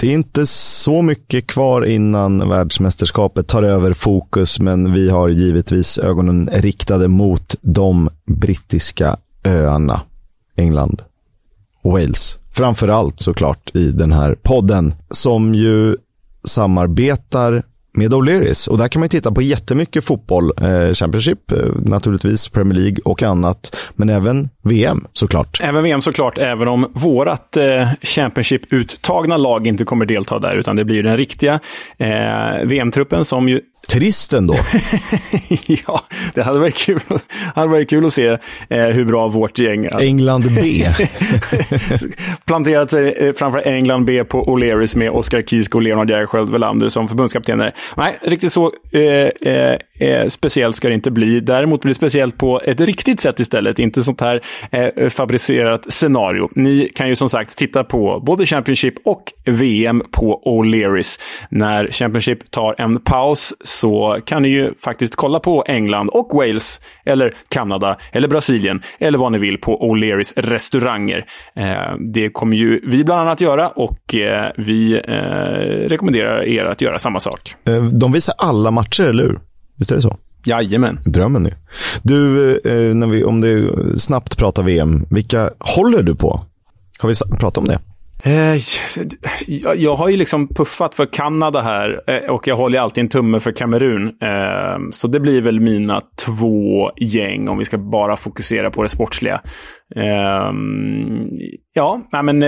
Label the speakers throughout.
Speaker 1: det är inte så mycket kvar innan världsmästerskapet tar över fokus, men vi har givetvis ögonen riktade mot de brittiska öarna. England och Wales. Framförallt såklart i den här podden, som ju samarbetar med O'Learys. Och där kan man titta på jättemycket fotboll. Eh, Championship, eh, naturligtvis, Premier League och annat. Men även VM såklart.
Speaker 2: Även VM såklart, även om vårat eh, Championship-uttagna lag inte kommer delta där, utan det blir den riktiga eh, VM-truppen som ju
Speaker 1: Trist ändå.
Speaker 2: ja, det hade varit kul, hade varit kul att se eh, hur bra vårt gäng...
Speaker 1: England B.
Speaker 2: planterat sig eh, framför England B på O'Learys med Oskar Kisk och Leonard Jägerskiöld Welander som förbundskaptener. Nej, riktigt så eh, eh, eh, speciellt ska det inte bli. Däremot blir det speciellt på ett riktigt sätt istället, inte sånt här eh, fabricerat scenario. Ni kan ju som sagt titta på både Championship och VM på O'Learys. När Championship tar en paus så kan ni ju faktiskt kolla på England och Wales, eller Kanada, eller Brasilien, eller vad ni vill på O'Learys restauranger. Eh, det kommer ju vi bland annat göra och eh, vi eh, rekommenderar er att göra samma sak.
Speaker 1: De visar alla matcher, eller hur? Visst är det så?
Speaker 2: Jajamän.
Speaker 1: Drömmen nu. Du, när vi, om det snabbt pratar VM, vilka håller du på? Har vi pratat om det?
Speaker 2: Eh, jag har ju liksom puffat för Kanada här eh, och jag håller alltid en tumme för Kamerun. Eh, så det blir väl mina två gäng om vi ska bara fokusera på det sportsliga. Ja, men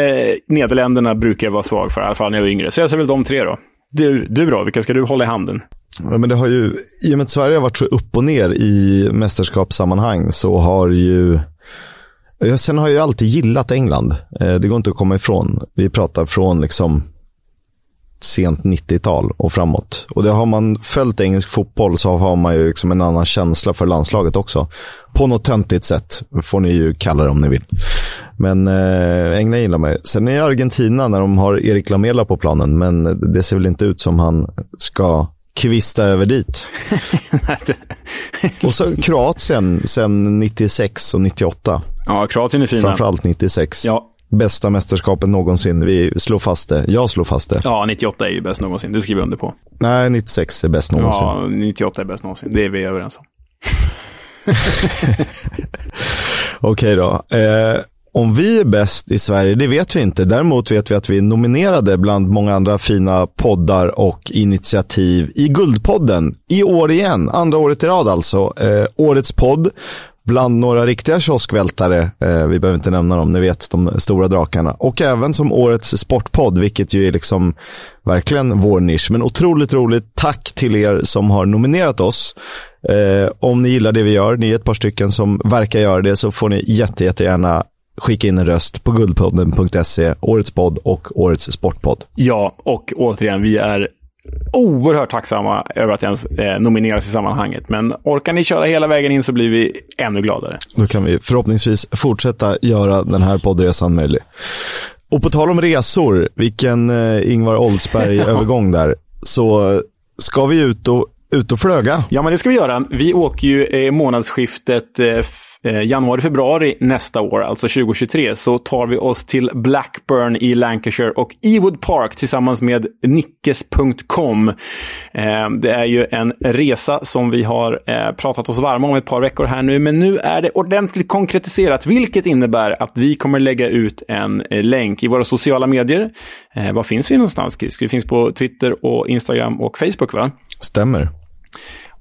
Speaker 2: Nederländerna brukar jag vara svag för, i alla fall när jag var yngre. Så jag säger väl de tre då. Du, du då? Vilka ska du hålla i handen?
Speaker 1: Ja, men det har ju, I och med att Sverige har varit så upp och ner i mästerskapssammanhang så har ju Sen har jag alltid gillat England. Eh, det går inte att komma ifrån. Vi pratar från liksom sent 90-tal och framåt. Och det har man följt engelsk fotboll så har man ju liksom en annan känsla för landslaget också. På något töntigt sätt, får ni ju kalla det om ni vill. Men eh, England gillar mig. Sen är Argentina när de har Erik Lamela på planen, men det ser väl inte ut som han ska kvista över dit. och så Kroatien sen 96 och 98.
Speaker 2: Ja, Kroatien är fina.
Speaker 1: Framförallt 96. Ja. Bästa mästerskapet någonsin. Vi slår fast det. Jag slår fast det.
Speaker 2: Ja, 98 är ju bäst någonsin. Det skriver jag under på.
Speaker 1: Nej, 96 är bäst någonsin.
Speaker 2: Ja, 98 är bäst någonsin. Det är vi överens om.
Speaker 1: Okej då. Eh, om vi är bäst i Sverige, det vet vi inte. Däremot vet vi att vi är nominerade bland många andra fina poddar och initiativ i Guldpodden. I år igen, andra året i rad alltså. Eh, årets podd bland några riktiga kioskvältare, eh, vi behöver inte nämna dem, ni vet de stora drakarna. Och även som årets sportpodd, vilket ju är liksom verkligen vår nisch. Men otroligt roligt. Tack till er som har nominerat oss. Eh, om ni gillar det vi gör, ni är ett par stycken som verkar göra det, så får ni jätte, jättegärna skicka in en röst på guldpodden.se, årets podd och årets sportpodd.
Speaker 2: Ja, och återigen, vi är oerhört tacksamma över att ens eh, nomineras i sammanhanget. Men orkar ni köra hela vägen in så blir vi ännu gladare.
Speaker 1: Då kan vi förhoppningsvis fortsätta göra den här poddresan möjlig. Och på tal om resor, vilken eh, Ingvar Oldsberg-övergång där, så ska vi ut och, ut och flöga.
Speaker 2: Ja, men det ska vi göra. Vi åker ju eh, månadsskiftet eh, Eh, januari-februari nästa år, alltså 2023, så tar vi oss till Blackburn i Lancashire och Ewood Park tillsammans med Nickes.com. Eh, det är ju en resa som vi har eh, pratat oss varma om ett par veckor här nu, men nu är det ordentligt konkretiserat, vilket innebär att vi kommer lägga ut en eh, länk i våra sociala medier. Eh, var finns vi någonstans, Chris? Vi finns på Twitter och Instagram och Facebook, va?
Speaker 1: Stämmer.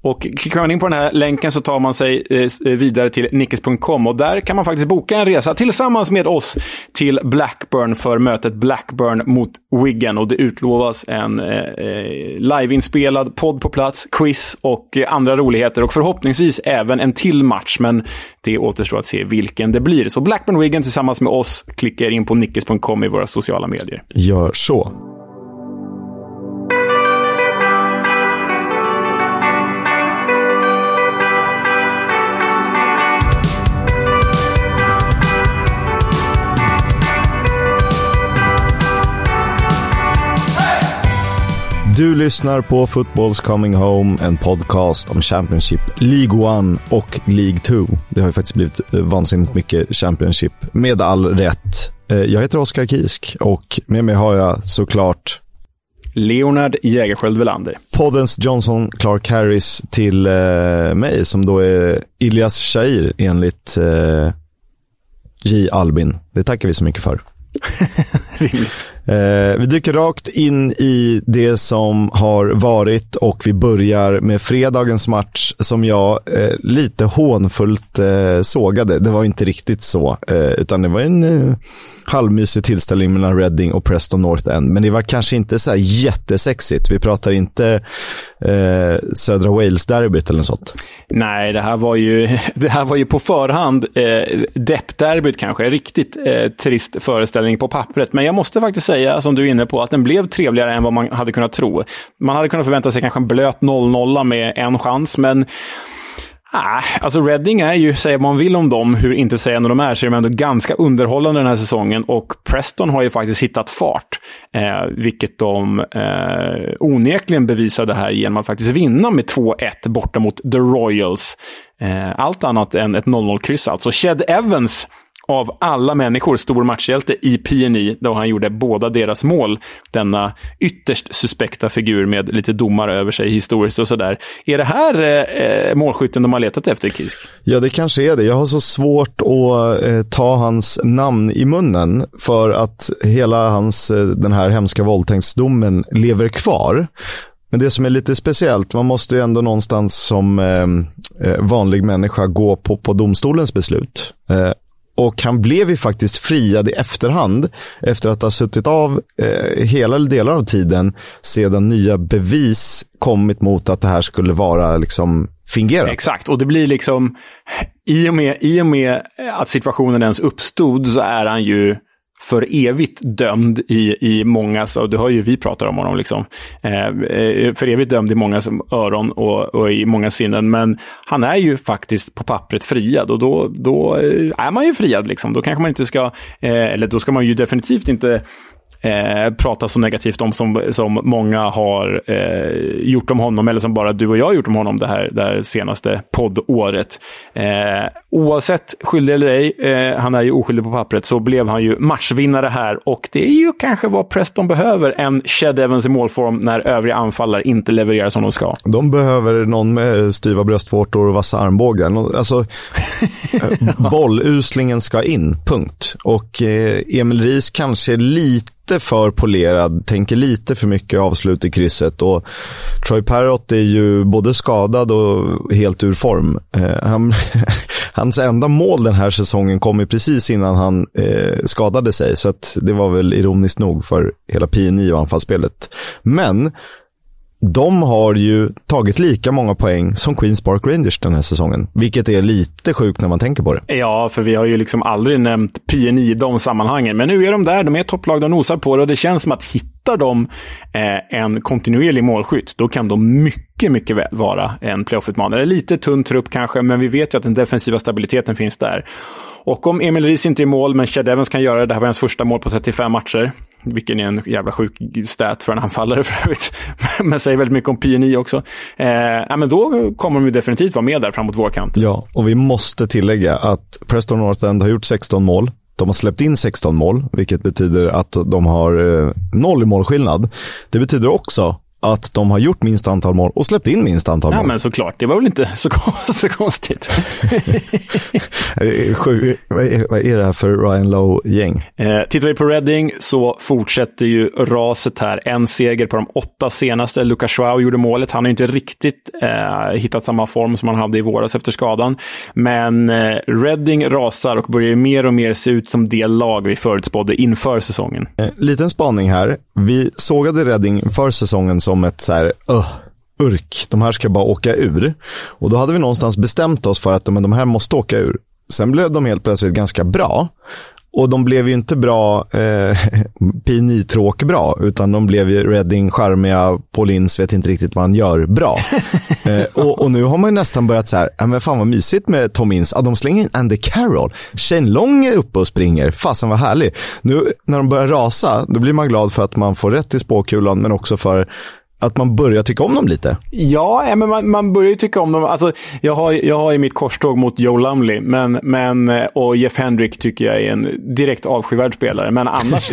Speaker 2: Och klickar man in på den här länken så tar man sig eh, vidare till nickes.com och där kan man faktiskt boka en resa tillsammans med oss till Blackburn för mötet Blackburn mot Wigan. Och det utlovas en eh, eh liveinspelad podd på plats, quiz och eh, andra roligheter och förhoppningsvis även en till match. Men det återstår att se vilken det blir. Så Blackburn Wigan tillsammans med oss klickar in på nickes.com i våra sociala medier.
Speaker 1: Gör så. Du lyssnar på Football's Coming Home, en podcast om Championship, League 1 och League 2. Det har ju faktiskt blivit eh, vansinnigt mycket Championship, med all rätt. Eh, jag heter Oskar Kisk och med mig har jag såklart
Speaker 2: Leonard Jägerskiöld Welander.
Speaker 1: Poddens Johnson Clark Harris till eh, mig som då är Ilias Shair enligt eh, J. Albin. Det tackar vi så mycket för. eh, vi dyker rakt in i det som har varit och vi börjar med fredagens match som jag eh, lite hånfullt eh, sågade. Det var inte riktigt så, eh, utan det var en eh, halvmysig tillställning mellan Reading och Preston North End. Men det var kanske inte så här jättesexigt. Vi pratar inte eh, södra Wales-derbyt eller något sånt.
Speaker 2: Nej, det här var ju, det här var ju på förhand eh, depp-derbyt kanske. Riktigt eh, trist föreställning på pappret. Men jag måste faktiskt säga, som du är inne på, att den blev trevligare än vad man hade kunnat tro. Man hade kunnat förvänta sig kanske en blöt 0-0 med en chans, men Ah, alltså Reading är ju, säger man vill om dem, hur inte säga när de är, så är de ändå ganska underhållande den här säsongen. Och Preston har ju faktiskt hittat fart, eh, vilket de eh, onekligen bevisade här genom att faktiskt vinna med 2-1 borta mot The Royals. Eh, allt annat än ett 0-0-kryss alltså. Shed Evans av alla människor stor matchhjälte i PNI då han gjorde båda deras mål. Denna ytterst suspekta figur med lite domar över sig historiskt och sådär. Är det här eh, eh, målskytten de har letat efter, Kisk?
Speaker 1: Ja, det kanske är det. Jag har så svårt att eh, ta hans namn i munnen för att hela hans, eh, den här hemska våldtäktsdomen lever kvar. Men det som är lite speciellt, man måste ju ändå någonstans som eh, eh vanlig människa gå på, på domstolens beslut. Eh, och han blev ju faktiskt friad i efterhand efter att ha suttit av eh, hela eller delar av tiden sedan nya bevis kommit mot att det här skulle vara liksom fingerat.
Speaker 2: Exakt, och det blir liksom, i och med, i och med att situationen ens uppstod så är han ju för evigt dömd i, i mångas, och du hör ju vi pratar om honom, liksom, eh, eh, för evigt dömd i mångas öron och, och, i många sinnen. Men han är ju faktiskt på pappret friad och då, då eh, är man ju friad. Liksom. Då kanske man inte ska, eh, eller då ska man ju definitivt inte eh, prata så negativt om som, som många har eh, gjort om honom, eller som bara du och jag har gjort om honom det här, det här senaste poddåret. Eh, oavsett skyldig eller ej, eh, han är ju oskyldig på pappret, så blev han ju matchvinnare här och det är ju kanske vad Preston behöver, en Shed Evans i målform när övriga anfallare inte levererar som de ska.
Speaker 1: De behöver någon med styva bröstvårtor och vassa armbågar. Alltså, eh, bolluslingen ska in, punkt. Och eh, Emil Ries kanske lite lite för polerad, tänker lite för mycket avslut i krysset. Och Troy Parrott är ju både skadad och helt ur form. Eh, han, hans enda mål den här säsongen kom ju precis innan han eh, skadade sig, så det var väl ironiskt nog för hela PNI och anfallsspelet. Men de har ju tagit lika många poäng som Queens Park Rangers den här säsongen. Vilket är lite sjukt när man tänker på det.
Speaker 2: Ja, för vi har ju liksom aldrig nämnt PNI i de sammanhangen. Men nu är de där, de är topplag, de nosar på det och det känns som att hittar de eh, en kontinuerlig målskytt, då kan de mycket, mycket väl vara en playoff-utmanare. Lite tunn trupp kanske, men vi vet ju att den defensiva stabiliteten finns där. Och om Emil Ries inte är i mål, men Chad Evans kan göra det, det här var hans första mål på 35 matcher, vilken är en jävla sjuk stat för en anfallare för övrigt, men säger väldigt mycket om PNI också. Eh, ja, men då kommer de ju definitivt vara med där framåt vårkant.
Speaker 1: Ja, och vi måste tillägga att Preston North End har gjort 16 mål. De har släppt in 16 mål, vilket betyder att de har eh, noll i målskillnad. Det betyder också att de har gjort minst antal mål och släppt in minst antal mål.
Speaker 2: Ja, men såklart. Det var väl inte så, så konstigt.
Speaker 1: Sju, vad är det här för Ryan Lowe-gäng?
Speaker 2: Eh, tittar vi på Reading så fortsätter ju raset här. En seger på de åtta senaste. Lucas Schwau gjorde målet. Han har inte riktigt eh, hittat samma form som han hade i våras efter skadan. Men eh, Reading rasar och börjar mer och mer se ut som det lag vi förutspådde inför säsongen.
Speaker 1: Eh, liten spaning här. Vi sågade Reading för säsongen som ett så här, uh, urk, de här ska bara åka ur. Och då hade vi någonstans bestämt oss för att men, de här måste åka ur. Sen blev de helt plötsligt ganska bra. Och de blev ju inte bra, eh, PNI-tråk bra, utan de blev ju Reading, charmiga, Paulins vet inte riktigt vad han gör, bra. eh, och, och, nu har man nästan börjat så här, ja men fan vad mysigt med Tom Ince. Ja, de slänger in Andy Carroll. Shane Long är uppe och springer. Fasen vad härlig. Nu när de börjar rasa, då blir man glad för att man får rätt i spåkulan, men också för att man börjar tycka om dem lite.
Speaker 2: Ja, men man, man börjar ju tycka om dem. Alltså, jag, har, jag har ju mitt korståg mot Joe Lumley men, men, och Jeff Hendrick tycker jag är en direkt avskyvärd spelare. Men annars,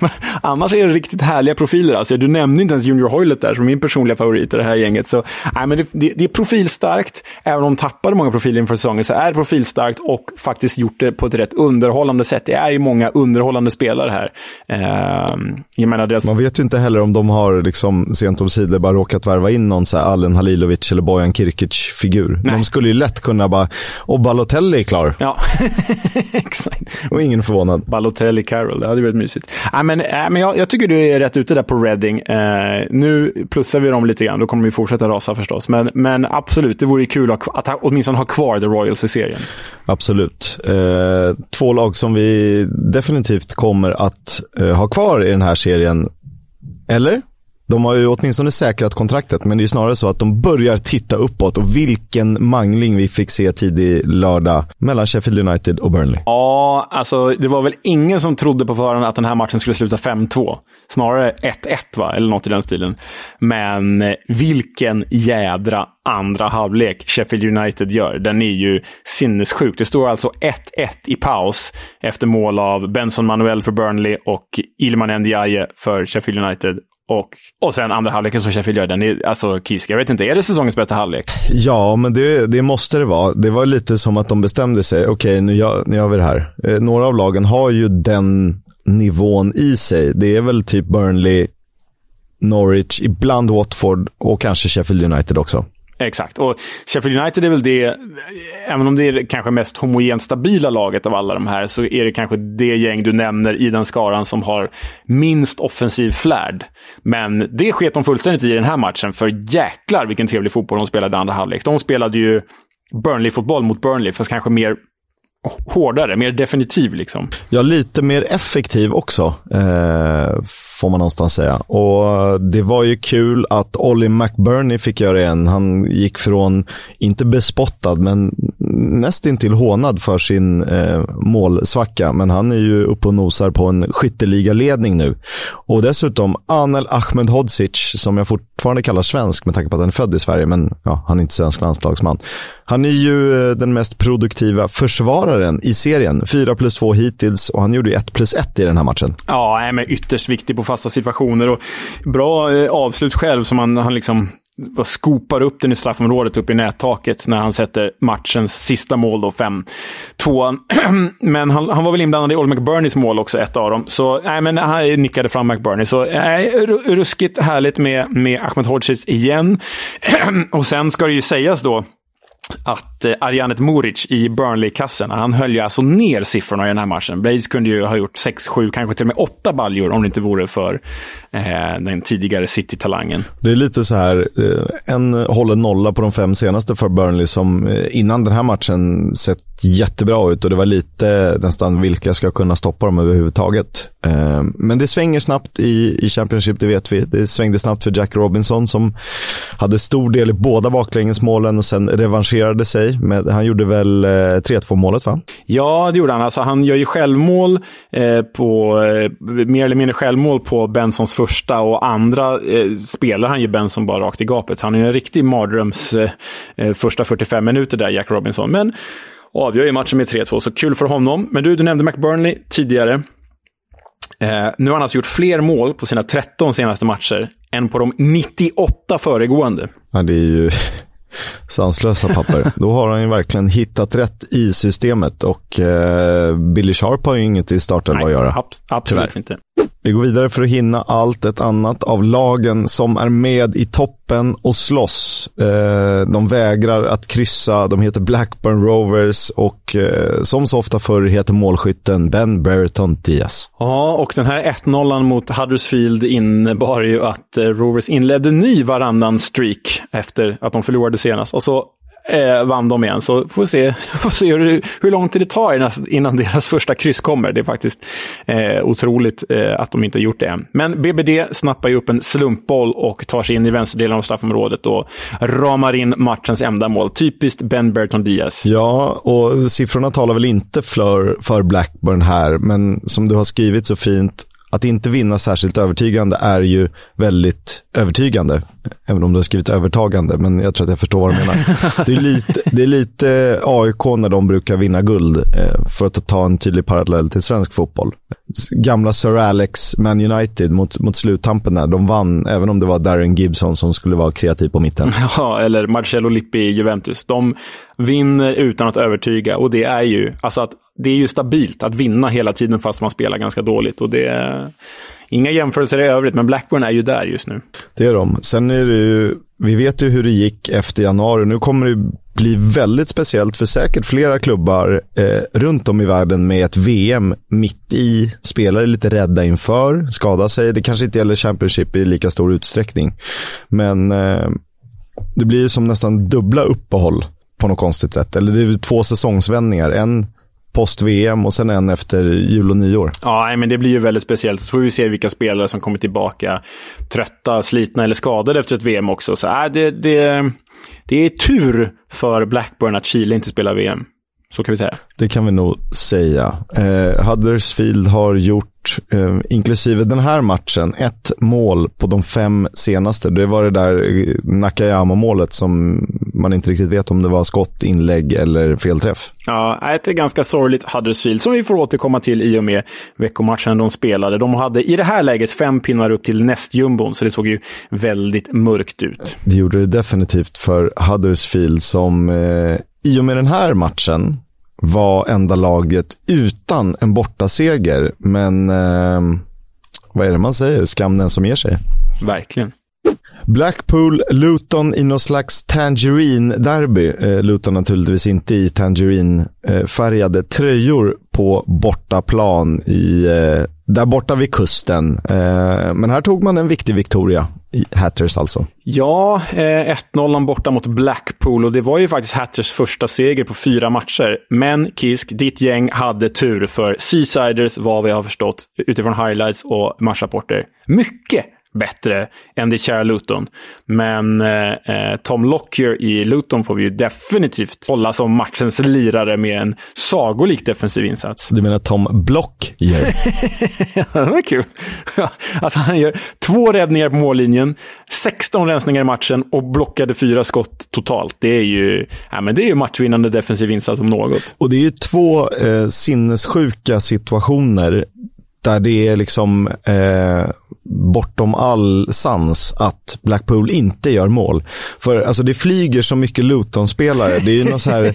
Speaker 2: annars är det riktigt härliga profiler. Alltså, du nämnde inte ens Junior Hoylet där som min personliga favorit i det här gänget. Så, nej, men det, det, det är profilstarkt. Även om de tappade många profiler inför säsongen så är det profilstarkt och faktiskt gjort det på ett rätt underhållande sätt. Det är ju många underhållande spelare här. Eh,
Speaker 1: jag menar, deras... Man vet ju inte heller om de har liksom sent om sidor bara råkat värva in någon så här Allen Halilovic eller Bojan Kirkic-figur. De skulle ju lätt kunna bara, och Balotelli är klar.
Speaker 2: Ja, exakt.
Speaker 1: Och ingen förvånad.
Speaker 2: Balotelli Carroll, det hade varit mysigt. Äh, men, äh, men jag, jag, tycker du är rätt ute där på Reading. Uh, nu plussar vi dem lite grann, då kommer vi fortsätta rasa förstås. Men, men absolut, det vore kul att, att åtminstone ha kvar The Royals i serien.
Speaker 1: Absolut. Uh, två lag som vi definitivt kommer att uh, ha kvar i den här serien. Eller? De har ju åtminstone säkrat kontraktet, men det är snarare så att de börjar titta uppåt och vilken mangling vi fick se tidig lördag mellan Sheffield United och Burnley.
Speaker 2: Ja, alltså det var väl ingen som trodde på förhand att den här matchen skulle sluta 5-2. Snarare 1-1, va? Eller något i den stilen. Men eh, vilken jädra andra halvlek Sheffield United gör. Den är ju sinnessjuk. Det står alltså 1-1 i paus efter mål av Benson Manuel för Burnley och Ilman Ndiaye för Sheffield United. Och, och sen andra halvleken som Sheffield gör, den är, alltså Kisk, jag vet inte, är det säsongens bästa halvlek?
Speaker 1: Ja, men det, det måste det vara. Det var lite som att de bestämde sig, okej okay, nu, gör, nu gör vi det här. Eh, några av lagen har ju den nivån i sig. Det är väl typ Burnley, Norwich, ibland Watford och kanske Sheffield United också.
Speaker 2: Exakt. Och Sheffield United är väl det, även om det är det kanske mest homogent stabila laget av alla de här, så är det kanske det gäng du nämner i den skaran som har minst offensiv flärd. Men det sket de fullständigt i den här matchen, för jäklar vilken trevlig fotboll de spelade i andra halvlek. De spelade ju Burnley-fotboll mot Burnley, fast kanske mer hårdare, mer definitiv liksom.
Speaker 1: Ja, lite mer effektiv också, eh, får man någonstans säga. Och det var ju kul att Ollie McBurney fick göra en. Han gick från, inte bespottad, men nästintill hånad för sin eh, målsvacka. Men han är ju uppe och nosar på en skytteligaledning nu. Och dessutom Anel Ahmedhodzic, som jag fortfarande kallar svensk med tanke på att han är född i Sverige, men ja, han är inte svensk landslagsman. Han är ju eh, den mest produktiva försvararen i serien. 4 plus 2 hittills och han gjorde ju 1 plus 1 i den här matchen.
Speaker 2: Ja, men ytterst viktig på fasta situationer och bra eh, avslut själv som han, han liksom bara skopar upp den i straffområdet upp i nättaket när han sätter matchens sista mål då, 5-2. men han, han, var väl inblandad i Old McBurneys mål också, ett av dem. Så nej, men han nickade fram McBurney. Så nej, ruskigt härligt med, med Ahmed Hodzic igen. och sen ska det ju sägas då att eh, Arjanet Moric i Burnley-kassen, han höll ju alltså ner siffrorna i den här matchen. Blades kunde ju ha gjort 6, 7, kanske till och med 8 baljor om det inte vore för eh, den tidigare City-talangen.
Speaker 1: Det är lite så här, eh, en håller nolla på de fem senaste för Burnley som eh, innan den här matchen sett jättebra ut och det var lite nästan vilka ska kunna stoppa dem överhuvudtaget. Eh, men det svänger snabbt i, i Championship, det vet vi. Det svängde snabbt för Jack Robinson som hade stor del i båda baklängesmålen och sen revanscherade sig. Med, han gjorde väl eh, 3-2 målet va?
Speaker 2: Ja, det gjorde han. Alltså, han gör ju självmål eh, på, eh, mer eller mindre självmål på Bensons första och andra eh, spelar han ju Benson bara rakt i gapet. Så han är en riktig mardröms eh, första 45 minuter där, Jack Robinson. Men avgör ju matchen med 3-2, så kul för honom. Men du, du nämnde McBurnley tidigare. Eh, nu har han alltså gjort fler mål på sina 13 senaste matcher än på de 98 föregående.
Speaker 1: Ja, det är ju sanslösa papper. Då har han ju verkligen hittat rätt i systemet och eh, Billy Sharp har ju inget i starten att göra.
Speaker 2: Ab absolut Tyvärr. inte.
Speaker 1: Vi går vidare för att hinna allt ett annat av lagen som är med i toppen och slåss. Eh, de vägrar att kryssa, de heter Blackburn Rovers och eh, som så ofta förr heter målskytten Ben Brereton Diaz.
Speaker 2: Ja, och den här 1-0 mot Huddersfield innebar ju att eh, Rovers inledde ny varannan streak efter att de förlorade senast. Och så eh, vann de igen. Så får vi se, får se hur, hur lång tid det tar innan deras första kryss kommer. Det är faktiskt eh, otroligt eh, att de inte har gjort det än. Men BBD snappar ju upp en slumpboll och tar sig in i vänsterdelen av straffområdet och ramar in matchens enda mål. Typiskt Ben Burton Diaz.
Speaker 1: Ja, och siffrorna talar väl inte för, för Blackburn här, men som du har skrivit så fint, att inte vinna särskilt övertygande är ju väldigt övertygande. Även om du har skrivit övertagande, men jag tror att jag förstår vad du menar. det, är lite, det är lite AIK när de brukar vinna guld, eh, för att ta en tydlig parallell till svensk fotboll. Gamla Sir Alex Man United mot, mot sluttampen där, de vann, även om det var Darren Gibson som skulle vara kreativ på mitten.
Speaker 2: Ja, eller Marcello Lippi i Juventus. De vinner utan att övertyga och det är ju, alltså att det är ju stabilt att vinna hela tiden fast man spelar ganska dåligt. Och det är inga jämförelser i övrigt, men Blackburn är ju där just nu.
Speaker 1: Det är de. Sen är det ju, vi vet ju hur det gick efter januari. Nu kommer det bli väldigt speciellt för säkert flera klubbar eh, runt om i världen med ett VM mitt i. Spelare lite rädda inför, skada sig. Det kanske inte gäller Championship i lika stor utsträckning. Men eh, det blir som nästan dubbla uppehåll på något konstigt sätt. Eller det är två säsongsvändningar. En post-VM och sen en efter jul och nyår.
Speaker 2: Ja, men det blir ju väldigt speciellt. Så får vi se vilka spelare som kommer tillbaka trötta, slitna eller skadade efter ett VM också. Så äh, det, det, det är tur för Blackburn att Chile inte spelar VM. Så kan vi säga.
Speaker 1: Det kan vi nog säga. Eh, Huddersfield har gjort, eh, inklusive den här matchen, ett mål på de fem senaste. Det var det där eh, Nakayama-målet som man inte riktigt vet om det var skott, inlägg eller felträff.
Speaker 2: Ja, ett ganska sorgligt Huddersfield som vi får återkomma till i och med veckomatchen de spelade. De hade i det här läget fem pinnar upp till nästjumbon, så det såg ju väldigt mörkt ut.
Speaker 1: Det gjorde det definitivt för Huddersfield som eh, i och med den här matchen var enda laget utan en bortaseger. Men eh, vad är det man säger? Skam den som ger sig.
Speaker 2: Verkligen.
Speaker 1: Blackpool, Luton i någon slags Tangerine-derby. Eh, Luton naturligtvis inte i Tangerine-färgade tröjor på bortaplan i, eh, där borta vid kusten. Eh, men här tog man en viktig Victoria Hatters alltså.
Speaker 2: Ja, eh, 1-0 borta mot Blackpool och det var ju faktiskt Hatters första seger på fyra matcher. Men Kisk, ditt gäng hade tur för Seasiders, vad vi har förstått utifrån highlights och matchrapporter. Mycket bättre än det kära Luton. Men eh, eh, Tom Lockyer i Luton får vi ju definitivt hålla som matchens lirare med en sagolik defensiv insats.
Speaker 1: Du menar Tom Block
Speaker 2: ger? ja, det var kul. alltså han gör två räddningar på mållinjen, 16 rensningar i matchen och blockade fyra skott totalt. Det är ju, ja, men det är ju matchvinnande defensiv insats om något.
Speaker 1: Och det är ju två eh, sinnessjuka situationer där det är liksom eh, bortom all sans att Blackpool inte gör mål. För alltså det flyger så mycket Luton-spelare. Det är ju någon så här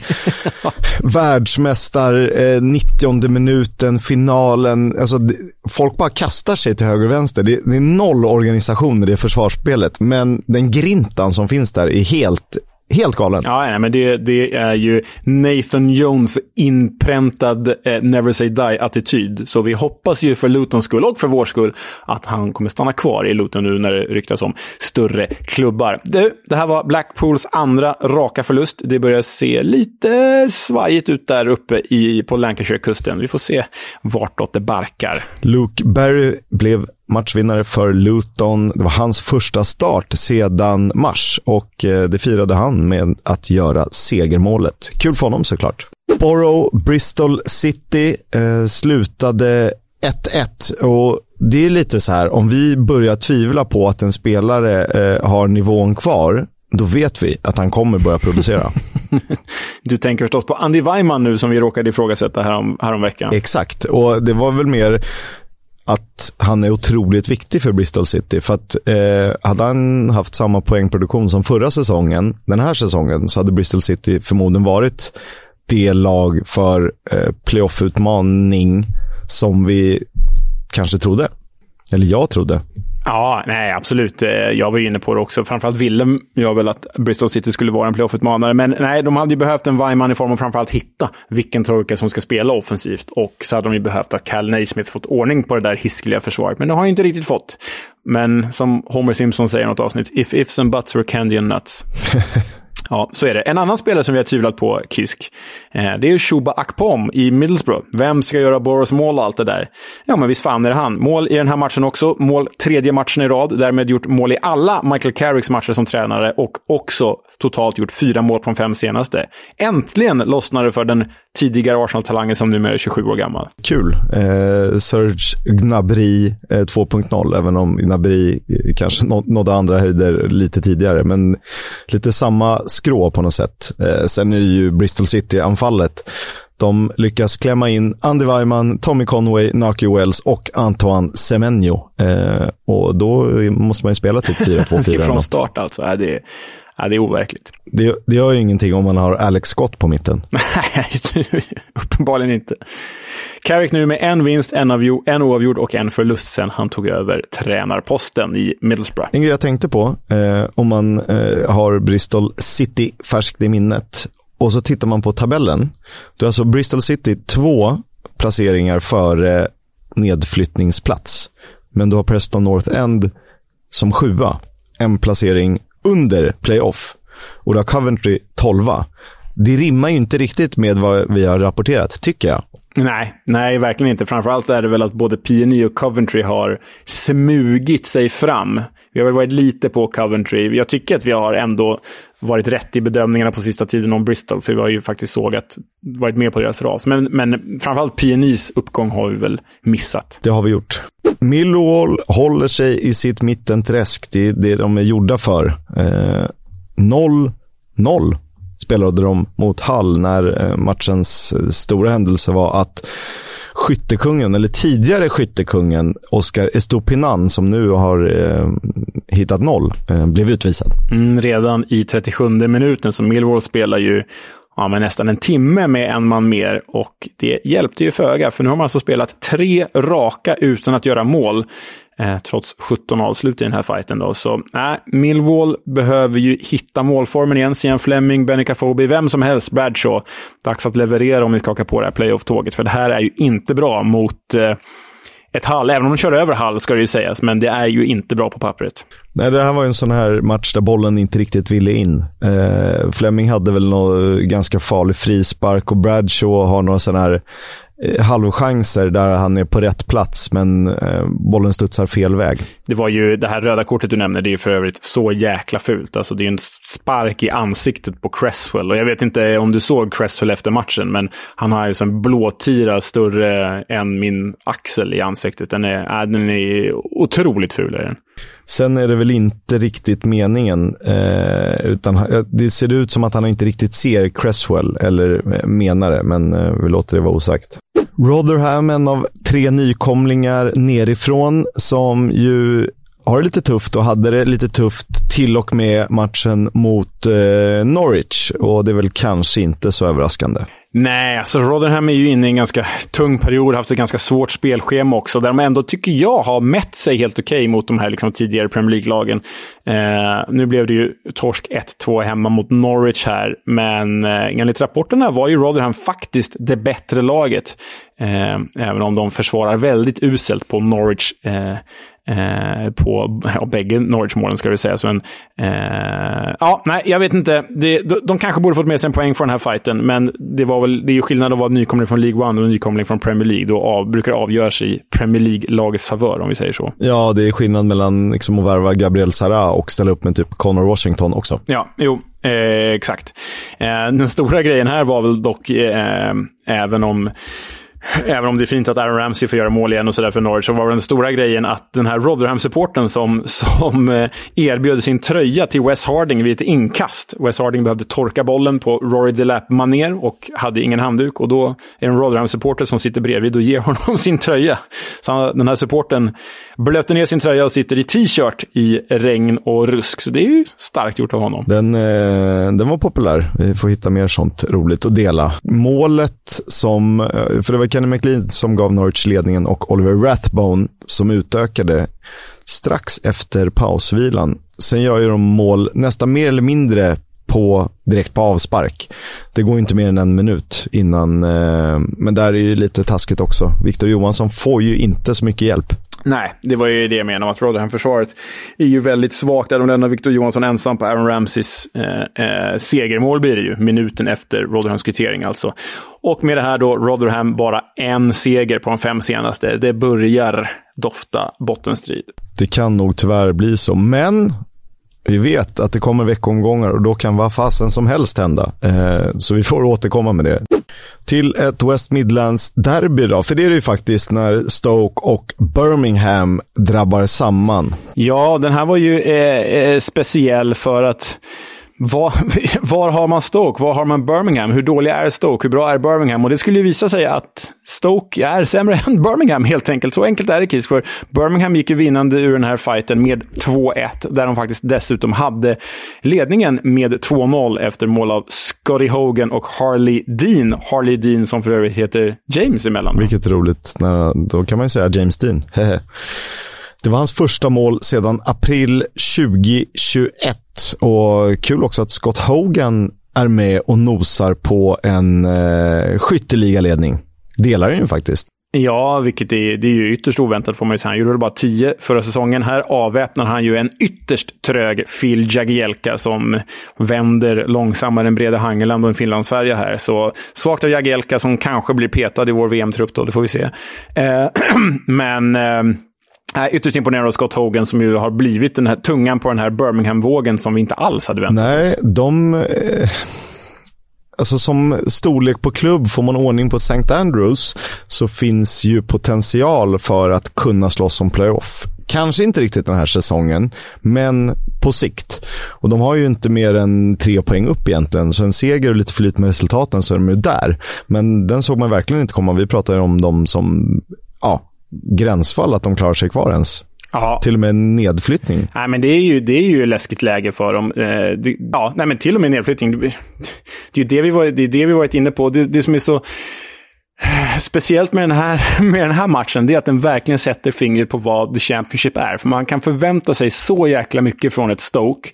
Speaker 1: världsmästar, eh, 90 minuten, finalen. Alltså, det, folk bara kastar sig till höger och vänster. Det, det är noll organisation i det försvarsspelet. Men den grintan som finns där är helt Helt galen.
Speaker 2: Ja, nej, men det, det är ju Nathan Jones inpräntad eh, never say die-attityd. Så vi hoppas ju för Lutons skull och för vår skull att han kommer stanna kvar i Luton nu när det ryktas om större klubbar. Du, det här var Blackpools andra raka förlust. Det börjar se lite svajigt ut där uppe i, på Lancashire-kusten. Vi får se vartåt det barkar.
Speaker 1: Luke Berry blev matchvinnare för Luton. Det var hans första start sedan mars och eh, det firade han med att göra segermålet. Kul för honom såklart. Borough, Bristol City eh, slutade 1-1 och det är lite så här, om vi börjar tvivla på att en spelare eh, har nivån kvar, då vet vi att han kommer börja producera.
Speaker 2: du tänker förstås på Andy Weimann nu som vi råkade ifrågasätta härom, härom veckan.
Speaker 1: Exakt, och det var väl mer att han är otroligt viktig för Bristol City. För att eh, hade han haft samma poängproduktion som förra säsongen, den här säsongen, så hade Bristol City förmodligen varit det lag för eh, playoff-utmaning som vi kanske trodde. Eller jag trodde.
Speaker 2: Ja, nej, absolut. Eh, jag var inne på det också. Framförallt ville jag väl att Bristol City skulle vara en playoff-utmanare. Men nej, de hade ju behövt en Weimann i form av framförallt hitta vilken trojka som ska spela offensivt. Och så hade de ju behövt att Cal Naismith fått ordning på det där hiskeliga försvaret. Men det har han inte riktigt fått. Men som Homer Simpson säger i något avsnitt, if ifs and buts were candy and nuts. Ja, så är det. En annan spelare som vi har tvivlat på, Kisk, eh, det är Shuba Akpom i Middlesbrough. Vem ska göra Boros mål och allt det där? Ja, men visst fan är det han. Mål i den här matchen också. Mål tredje matchen i rad. Därmed gjort mål i alla Michael Carricks matcher som tränare och också totalt gjort fyra mål på de fem senaste. Äntligen lossnade det för den tidigare Arsenal-talangen som numera är 27 år gammal.
Speaker 1: Kul. Eh, Serge Gnabry eh, 2.0, även om Gnabry kanske nådde andra höjder lite tidigare. Men lite samma skrå på något sätt. Eh, sen är det ju Bristol City-anfallet. De lyckas klämma in Andy Weimann, Tommy Conway, Naki Wells och Antoine Semenyo. Eh, och då måste man ju spela typ 4-2-4.
Speaker 2: Från start alltså. Ja, det, är, ja, det är overkligt.
Speaker 1: Det, det gör ju ingenting om man har Alex Scott på mitten.
Speaker 2: Nej, uppenbarligen inte. Carrick nu med en vinst, en, avgjord, en oavgjord och en förlust sen han tog över tränarposten i Middlesbrough.
Speaker 1: En grej jag tänkte på, eh, om man eh, har Bristol City färskt i minnet och så tittar man på tabellen. Då är alltså Bristol City två placeringar före nedflyttningsplats. Men du har Preston North End som sjua. En placering under playoff. Och du har Coventry tolva. Det rimmar ju inte riktigt med vad vi har rapporterat, tycker jag.
Speaker 2: Nej, nej, verkligen inte. Framförallt är det väl att både PNE och Coventry har smugit sig fram. Vi har väl varit lite på Coventry. Jag tycker att vi har ändå varit rätt i bedömningarna på sista tiden om Bristol, för vi har ju faktiskt sågat, varit med på deras ras. Men, men framförallt PNI's uppgång har vi väl missat.
Speaker 1: Det har vi gjort. Millwall håller sig i sitt mittenträsk. Det är det de är gjorda för. 0-0 eh, spelade de mot Hall när eh, matchens eh, stora händelse var att skyttekungen, eller tidigare skyttekungen, Oscar Estopinan, som nu har eh, hittat noll, eh, blev utvisad.
Speaker 2: Mm, redan i 37 minuten, så Millwall spelar ju ja, men nästan en timme med en man mer och det hjälpte ju föga, för nu har man alltså spelat tre raka utan att göra mål. Eh, trots 17 avslut i den här fighten. Då. Så äh, Millwall behöver ju hitta målformen igen. Sian Fleming, Benny Fobi, vem som helst, Bradshaw. Dags att leverera om vi ska haka på det här playoff-tåget. För det här är ju inte bra mot eh, ett Hall. Även om de kör över Hall, ska det ju sägas. Men det är ju inte bra på pappret.
Speaker 1: Nej, det här var ju en sån här match där bollen inte riktigt ville in. Eh, Fleming hade väl någon ganska farlig frispark och Bradshaw har några sådana här halvchanser där han är på rätt plats, men eh, bollen studsar fel väg.
Speaker 2: Det var ju det här röda kortet du nämner, det är ju för övrigt så jäkla fult. Alltså det är en spark i ansiktet på Cresswell. Och jag vet inte om du såg Cresswell efter matchen, men han har ju en blåtira större än min axel i ansiktet. Den är, äh, den är otroligt ful. Är den.
Speaker 1: Sen är det väl inte riktigt meningen, eh, utan det ser ut som att han inte riktigt ser Cresswell, eller eh, menar det, men eh, vi låter det vara osagt. Rotherham, en av tre nykomlingar nerifrån, som ju har det lite tufft och hade det lite tufft till och med matchen mot eh, Norwich. Och det är väl kanske inte så överraskande.
Speaker 2: Nej, alltså Rotherham är ju inne i en ganska tung period, haft ett ganska svårt spelschema också, där de ändå, tycker jag, har mätt sig helt okej okay mot de här liksom, tidigare Premier League-lagen. Eh, nu blev det ju torsk 1-2 hemma mot Norwich här, men eh, enligt rapporterna var ju Rotherham faktiskt det bättre laget. Eh, även om de försvarar väldigt uselt på Norwich eh, Eh, på ja, bägge Norwich-målen, ska vi säga. Så en, eh, ja, nej, jag vet inte. Det, de, de kanske borde fått med sig en poäng från den här fighten, men det, var väl, det är ju skillnad att vara nykomling från League One och nykomling från Premier League. Då av, brukar avgöras i Premier League-lagets favör, om vi säger så.
Speaker 1: Ja, det är skillnad mellan liksom, att värva Gabriel Sara och ställa upp med typ Connor Washington också.
Speaker 2: Ja, jo, eh, exakt. Eh, den stora grejen här var väl dock, eh, även om Även om det är fint att Aaron Ramsey får göra mål igen och sådär för Norwich, så var den stora grejen att den här Rotherham-supporten som, som eh, erbjöd sin tröja till Wes Harding vid ett inkast. Wes Harding behövde torka bollen på Rory Delap-manér och hade ingen handduk. Och då är det en Rotherham-supporter som sitter bredvid och ger honom sin tröja. Så den här supporten blöter ner sin tröja och sitter i t-shirt i regn och rusk. Så det är ju starkt gjort av honom.
Speaker 1: Den, eh, den var populär. Vi får hitta mer sånt roligt att dela. Målet som, eh, för det var Kenny McLean som gav Norwich ledningen och Oliver Rathbone som utökade strax efter pausvilan. Sen gör ju de mål nästan mer eller mindre på, direkt på avspark. Det går inte mer än en minut innan, eh, men där är ju lite taskigt också. Viktor Johansson får ju inte så mycket hjälp.
Speaker 2: Nej, det var ju det jag menade. Att Rotherham-försvaret är ju väldigt svagt. Där de lämnar Victor Johansson ensam på Aaron Ramseys eh, eh, segermål blir det ju. Minuten efter Rotherhams kvittering alltså. Och med det här då, Rotherham bara en seger på de fem senaste. Det börjar dofta bottenstrid.
Speaker 1: Det kan nog tyvärr bli så, men vi vet att det kommer veckomgångar och då kan vad fasen som helst hända. Eh, så vi får återkomma med det. Till ett West Midlands-derby då, för det är det ju faktiskt när Stoke och Birmingham drabbar samman.
Speaker 2: Ja, den här var ju eh, eh speciell för att var, var, har man Stoke? Var har man Birmingham? Hur dålig är Stoke? Hur bra är Birmingham? Och det skulle ju visa sig att Stoke är sämre än Birmingham helt enkelt. Så enkelt är det Kiss. För Birmingham gick ju vinnande ur den här fighten med 2-1, där de faktiskt dessutom hade ledningen med 2-0 efter mål av Scotty Hogan och Harley Dean. Harley Dean som för övrigt heter James emellan.
Speaker 1: Vilket roligt. Då kan man ju säga James Dean. Det var hans första mål sedan april 2021 och kul också att Scott Hogan är med och nosar på en eh, skytteligaledning. Delar den ju faktiskt.
Speaker 2: Ja, vilket är, det är ju ytterst oväntat får man ju säga. Han gjorde väl bara 10 förra säsongen. Här avväpnar han ju en ytterst trög Phil Jagielka som vänder långsammare än Brede Hangeland och en finlandsfärja här. Så svagt av Jagielka som kanske blir petad i vår VM-trupp då, det får vi se. Eh, men eh, Äh, ytterst imponerad av Scott Hogan som ju har blivit den här tungan på den här Birmingham-vågen som vi inte alls hade väntat
Speaker 1: Nej, de... Eh, alltså som storlek på klubb, får man ordning på St. Andrews så finns ju potential för att kunna slåss om playoff. Kanske inte riktigt den här säsongen, men på sikt. Och de har ju inte mer än tre poäng upp egentligen, så en seger och lite flyt med resultaten så är de ju där. Men den såg man verkligen inte komma. Vi pratar ju om dem som ja, gränsfall att de klarar sig kvar ens. Aha. Till och med nedflyttning.
Speaker 2: Nej, men det är ju, det är ju läskigt läge för dem. Eh, det, ja, nej, men till och med nedflyttning. Det, det är det vi, var, det är det vi varit inne på. Det, det som är så speciellt med den, här, med den här matchen, det är att den verkligen sätter fingret på vad The Championship är. För man kan förvänta sig så jäkla mycket från ett Stoke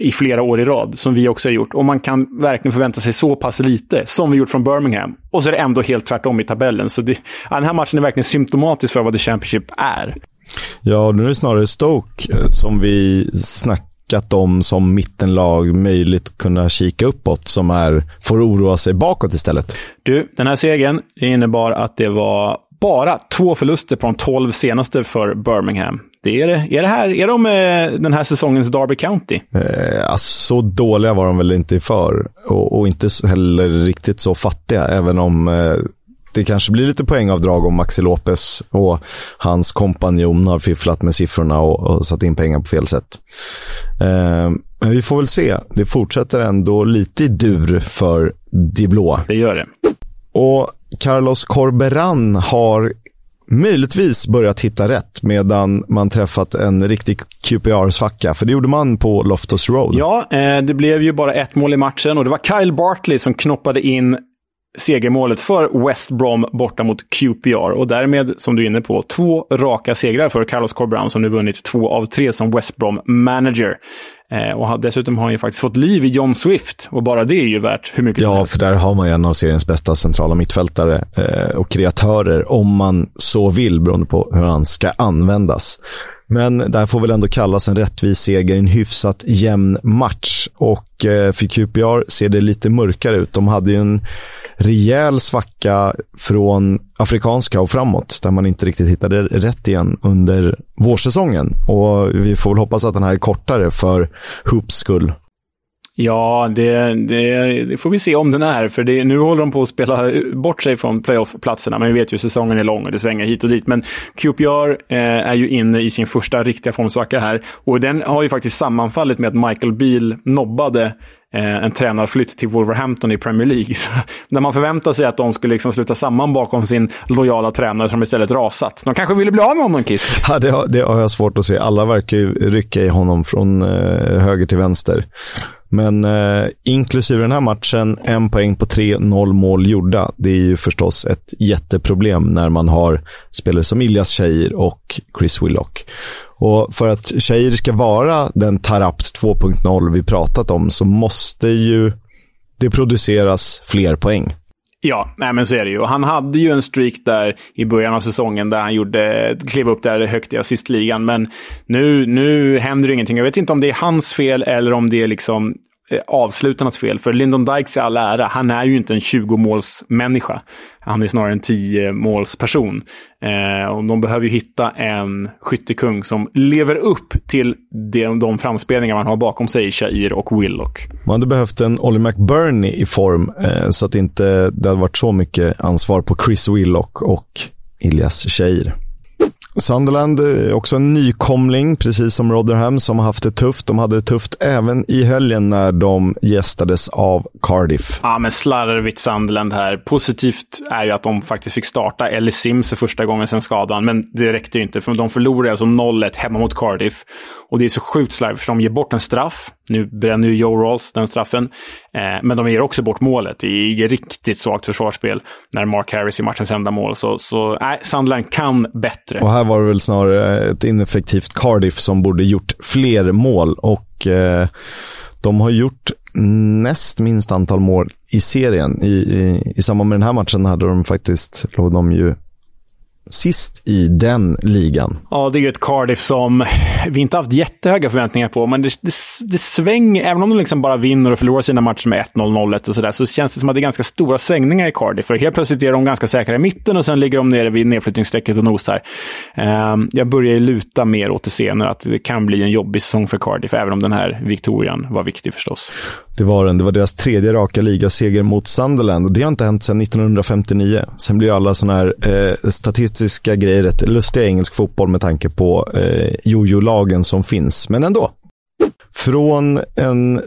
Speaker 2: i flera år i rad, som vi också har gjort. Och man kan verkligen förvänta sig så pass lite, som vi gjort från Birmingham. Och så är det ändå helt tvärtom i tabellen. Så det, den här matchen är verkligen symptomatisk för vad The Championship är.
Speaker 1: Ja, nu är det snarare Stoke eh, som vi snackat om som mittenlag möjligt kunna kika uppåt, som är, får oroa sig bakåt istället.
Speaker 2: Du, den här segern innebar att det var bara två förluster på de tolv senaste för Birmingham. Det är, är, det här, är de eh, den här säsongens Derby County?
Speaker 1: Eh, alltså, så dåliga var de väl inte för och, och inte heller riktigt så fattiga, även om eh, det kanske blir lite poängavdrag om Maxi Lopez och hans kompanjon har fifflat med siffrorna och, och satt in pengar på fel sätt. Eh, men vi får väl se. Det fortsätter ändå lite i dur för De Blå.
Speaker 2: Det gör det.
Speaker 1: Och Carlos Corberan har möjligtvis börjat hitta rätt medan man träffat en riktig QPR-svacka. För det gjorde man på Loftus Road.
Speaker 2: Ja, eh, det blev ju bara ett mål i matchen och det var Kyle Bartley som knoppade in segermålet för West Brom borta mot QPR. Och därmed, som du är inne på, två raka segrar för Carlos Corberan som nu vunnit två av tre som West Brom-manager. Eh, och dessutom har han ju faktiskt fått liv i John Swift och bara det är ju värt hur mycket
Speaker 1: Ja, för där har man ju en av seriens bästa centrala mittfältare eh, och kreatörer om man så vill beroende på hur han ska användas. Men det här får väl ändå kallas en rättvis seger, en hyfsat jämn match. Och eh, för QPR ser det lite mörkare ut. De hade ju en rejäl svacka från afrikanska och framåt, där man inte riktigt hittade rätt igen under vårsäsongen. Och vi får väl hoppas att den här är kortare för Hoops skull.
Speaker 2: Ja, det, det, det, får vi se om den är. För det, nu håller de på att spela bort sig från playoff-platserna. Men vi vet ju att säsongen är lång och det svänger hit och dit. Men QPR eh, är ju inne i sin första riktiga formsvacka här. Och den har ju faktiskt sammanfallit med att Michael Beal nobbade eh, en tränarflytt till Wolverhampton i Premier League. Så, när man förväntar sig att de skulle liksom sluta samman bakom sin lojala tränare som istället rasat. De kanske ville bli av med honom, Kiss.
Speaker 1: Ja, det har, det har jag svårt att se. Alla verkar ju rycka i honom från eh, höger till vänster. Men eh, inklusive den här matchen, en poäng på tre, noll mål gjorda. Det är ju förstås ett jätteproblem när man har spelare som Ilias Shahir och Chris Willock. Och för att Shahir ska vara den Tarapt 2.0 vi pratat om så måste ju det produceras fler poäng.
Speaker 2: Ja, nej men så är det ju. Han hade ju en streak där i början av säsongen där han gjorde, klev upp där högt i assistligan. Men nu, nu händer det ingenting. Jag vet inte om det är hans fel eller om det är liksom Eh, avslutarnas fel. För Lyndon Dykes i all ära, han är ju inte en 20-målsmänniska. Han är snarare en 10-målsperson. Eh, och de behöver ju hitta en skyttekung som lever upp till de, de framspelningar man har bakom sig, Shair och Willock.
Speaker 1: Man hade behövt en Olly McBurney i form, eh, så att inte det hade varit så mycket ansvar på Chris Willock och Ilias Shair. Sunderland är också en nykomling, precis som Rotherham, som har haft det tufft. De hade det tufft även i helgen när de gästades av Cardiff.
Speaker 2: Ja, men slarvigt Sunderland här. Positivt är ju att de faktiskt fick starta Ellie Sims för första gången sedan skadan, men det räckte ju inte, för de förlorade alltså 0-1 hemma mot Cardiff. Och det är så sjukt slarvigt, för de ger bort en straff. Nu bränner ju Joe Rolls den straffen. Eh, men de ger också bort målet. i riktigt svagt försvarsspel när Mark Harris i matchens enda mål. Så, så nej, Sunderland kan bättre.
Speaker 1: Och här var det väl snarare ett ineffektivt Cardiff som borde gjort fler mål. Och eh, de har gjort näst minst antal mål i serien. I, i, I samband med den här matchen hade de faktiskt, låg de ju sist i den ligan.
Speaker 2: Ja, det är ju ett Cardiff som vi inte haft jättehöga förväntningar på, men det, det, det svänger, även om de liksom bara vinner och förlorar sina matcher med 1-0, 0-1 och sådär, så känns det som att det är ganska stora svängningar i Cardiff. För helt plötsligt är de ganska säkra i mitten och sen ligger de nere vid nedflyttningsstrecket och nosar. Ehm, jag börjar ju luta mer åt det senare, att det kan bli en jobbig säsong för Cardiff, även om den här Victorian var viktig förstås.
Speaker 1: Det var den. Det var deras tredje raka ligaseger mot Sunderland och det har inte hänt sedan 1959. Sen blir alla sådana här eh, statistiska grejer rätt lustiga i engelsk fotboll med tanke på eh, jojo-lagen som finns, men ändå. Från en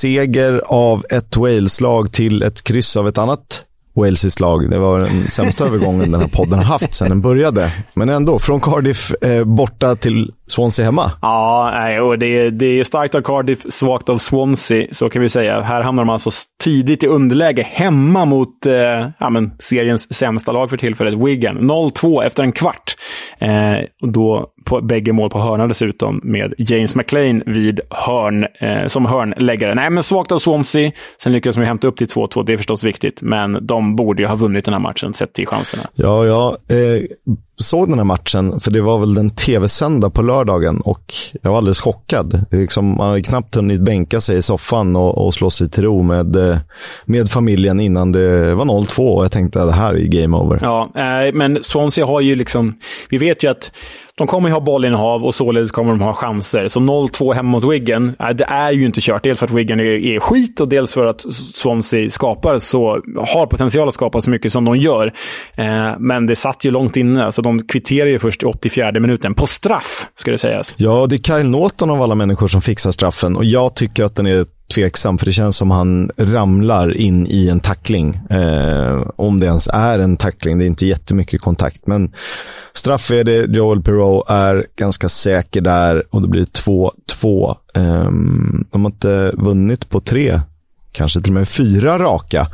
Speaker 1: seger av ett Wales-lag till ett kryss av ett annat Walesiskt lag. Det var den sämsta övergången den här podden har haft sedan den började. Men ändå, från Cardiff eh, borta till Swansea hemma.
Speaker 2: Ja, och det, är, det är starkt av Cardiff, svagt av Swansea, så kan vi säga. Här hamnar de alltså tidigt i underläge hemma mot eh, ja, men, seriens sämsta lag för tillfället, Wigan. 0-2 efter en kvart. Eh, och då på bägge mål på hörna dessutom, med James McLean vid hörn, eh, som hörnläggare. Nej, men svagt av Swansea. Sen lyckades de hämta upp till 2-2, det är förstås viktigt. Men de borde ju ha vunnit den här matchen, sett till chanserna.
Speaker 1: Ja, ja. Eh, såg den här matchen, för det var väl den tv-sända på lördagen och jag var alldeles chockad. Liksom, man hade knappt hunnit bänka sig i soffan och, och slå sig till ro med, eh, med familjen innan det var 0-2 och jag tänkte att det här är game over.
Speaker 2: Ja, eh, men Swansea har ju liksom, vi vet ju att de kommer ju ha bollinnehav och således kommer de ha chanser. Så 0-2 hemma mot Wiggen, det är ju inte kört. Dels för att Wiggen är, är skit och dels för att Swansea skapar så, har potential att skapa så mycket som de gör. Eh, men det satt ju långt inne, så de kvitterar ju först i 84 minuten. På straff, ska det sägas.
Speaker 1: Ja, det är Kyle Norton av alla människor som fixar straffen och jag tycker att den är tveksam, för det känns som han ramlar in i en tackling. Eh, om det ens är en tackling, det är inte jättemycket kontakt. Men straff är det, Joel Perreault är ganska säker där och det blir 2-2. Um, ehm, de har inte vunnit på tre kanske till och med fyra raka,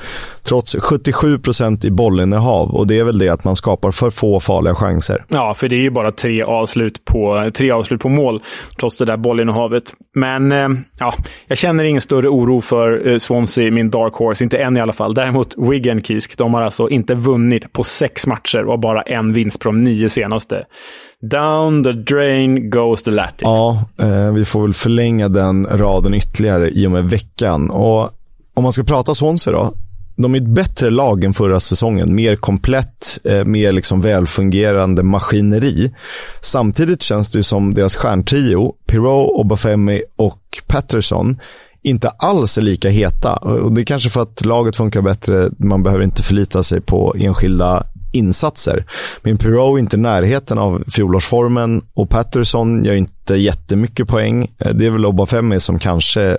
Speaker 1: trots 77 procent i bollinnehav. Och det är väl det att man skapar för få farliga chanser.
Speaker 2: Ja, för det är ju bara tre avslut på, tre avslut på mål, trots det där bollinnehavet. Men eh, ja, jag känner ingen större oro för eh, Swansea, min dark horse. Inte än i alla fall. Däremot Wigan Kisk, de har alltså inte vunnit på sex matcher och bara en vinst på de nio senaste. Down the drain goes the Latin.
Speaker 1: Ja, eh, vi får väl förlänga den raden ytterligare i och med veckan. Och om man ska prata Swansea då. De är ett bättre lag än förra säsongen. Mer komplett, eh, mer liksom välfungerande maskineri. Samtidigt känns det som deras stjärntrio, Pirou, Obafemi och Patterson, inte alls är lika heta. Och det är kanske för att laget funkar bättre. Man behöver inte förlita sig på enskilda insatser. Men Pirou är inte i närheten av fjolårsformen och Patterson gör inte jättemycket poäng. Eh, det är väl Obafemi som kanske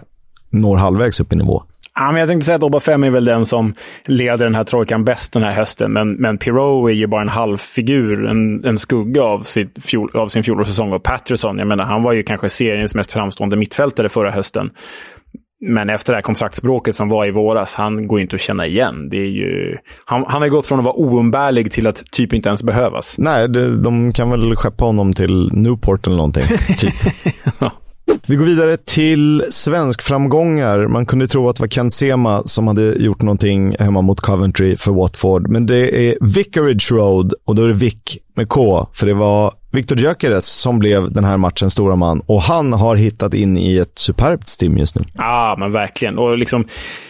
Speaker 1: når halvvägs upp i nivå.
Speaker 2: Ja, men jag tänkte säga att Oba 5 är väl den som leder den här trojkan bäst den här hösten. Men, men Pirou är ju bara en halvfigur, en, en skugga av, sitt fjol, av sin fjolårssäsong. Och Patterson, jag menar, han var ju kanske seriens mest framstående mittfältare förra hösten. men efter det här kontraktsbråket som var i våras, han går inte att känna igen. Det är ju, han, han har gått från att vara oumbärlig till att typ inte ens behövas.
Speaker 1: Nej, det, de kan väl skeppa honom till Newport eller någonting. Typ. Vi går vidare till svensk framgångar. Man kunde tro att det var Ken Sema som hade gjort någonting hemma mot Coventry för Watford. Men det är Vicarage Road och då är det Vic med K. För det var Victor Gyökeres som blev den här matchens stora man. Och han har hittat in i ett superbt stim just nu.
Speaker 2: Ja, ah, men verkligen. Och liksom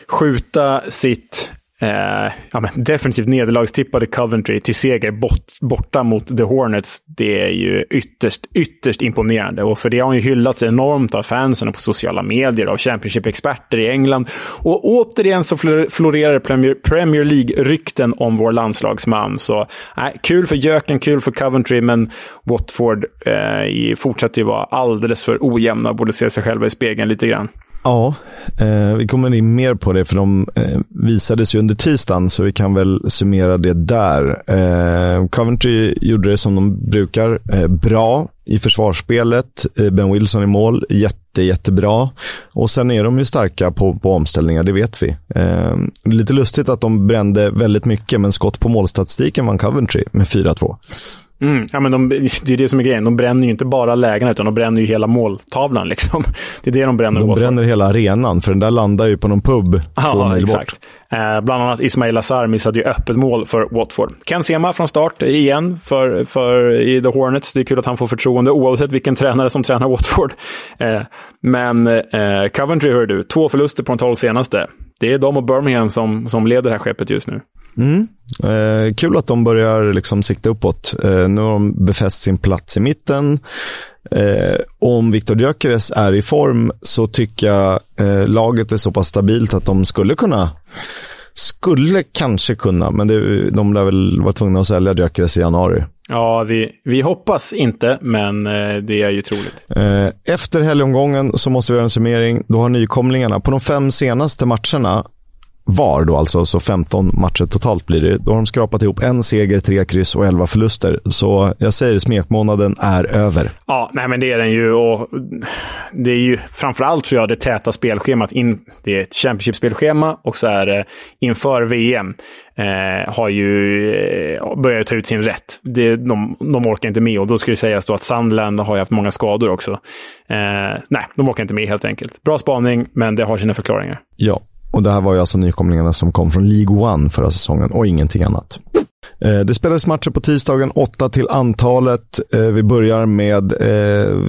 Speaker 2: skjuta sitt Eh, ja, men definitivt nederlagstippade Coventry till seger bort, borta mot The Hornets. Det är ju ytterst, ytterst imponerande. Och för det har han ju hyllats enormt av fansen och på sociala medier, av Championship-experter i England. Och återigen så florerar Premier, Premier League-rykten om vår landslagsman. Så eh, kul för Jöken, kul för Coventry, men Watford eh, fortsätter ju vara alldeles för ojämna och borde se sig själva i spegeln lite grann.
Speaker 1: Ja, eh, vi kommer in mer på det för de eh, visades ju under tisdagen så vi kan väl summera det där. Eh, Coventry gjorde det som de brukar, eh, bra i försvarsspelet. Eh, ben Wilson i mål, jätte, jättebra. Och sen är de ju starka på, på omställningar, det vet vi. Eh, lite lustigt att de brände väldigt mycket, men skott på målstatistiken vann Coventry med 4-2.
Speaker 2: Mm, ja, men de, det är det som är grejen. De bränner ju inte bara lägena, utan de bränner ju hela måltavlan. Liksom. Det är det de bränner.
Speaker 1: De bränner hela arenan, för den där landar ju på någon pub
Speaker 2: ja, två mil exakt. bort. Eh, bland annat Ismail Azar missade ju öppet mål för Watford. Ken Sema från start igen för, för i The Hornets. Det är kul att han får förtroende oavsett vilken tränare som tränar Watford. Eh, men eh, Coventry, hör du, två förluster på de tolv senaste. Det är de och Birmingham som, som leder det här skeppet just nu.
Speaker 1: Mm. Eh, kul att de börjar liksom sikta uppåt. Eh, nu har de befäst sin plats i mitten. Eh, om Viktor Gyökeres är i form så tycker jag eh, laget är så pass stabilt att de skulle kunna skulle kanske kunna, men det, de lär väl vara tvungna att sälja Gyökeres i januari.
Speaker 2: Ja, vi, vi hoppas inte, men eh, det är ju troligt.
Speaker 1: Eh, efter helgomgången så måste vi göra en summering. Då har nykomlingarna på de fem senaste matcherna var då alltså, så 15 matcher totalt blir det. Då har de skrapat ihop en seger, tre kryss och 11 förluster. Så jag säger smekmånaden är över.
Speaker 2: Ja, nej men det är den ju. Och det är ju framförallt tror jag det täta spelschemat. In, det är ett Championship-spelschema och så är det inför VM. Eh, har ju eh, börjat ta ut sin rätt. Det, de, de orkar inte med och då ska det sägas då att Sandland har haft många skador också. Eh, nej, de orkar inte med helt enkelt. Bra spaning, men det har sina förklaringar.
Speaker 1: Ja, och det här var ju alltså nykomlingarna som kom från League One förra säsongen och ingenting annat. Eh, det spelades matcher på tisdagen, åtta till antalet. Eh, vi börjar med eh,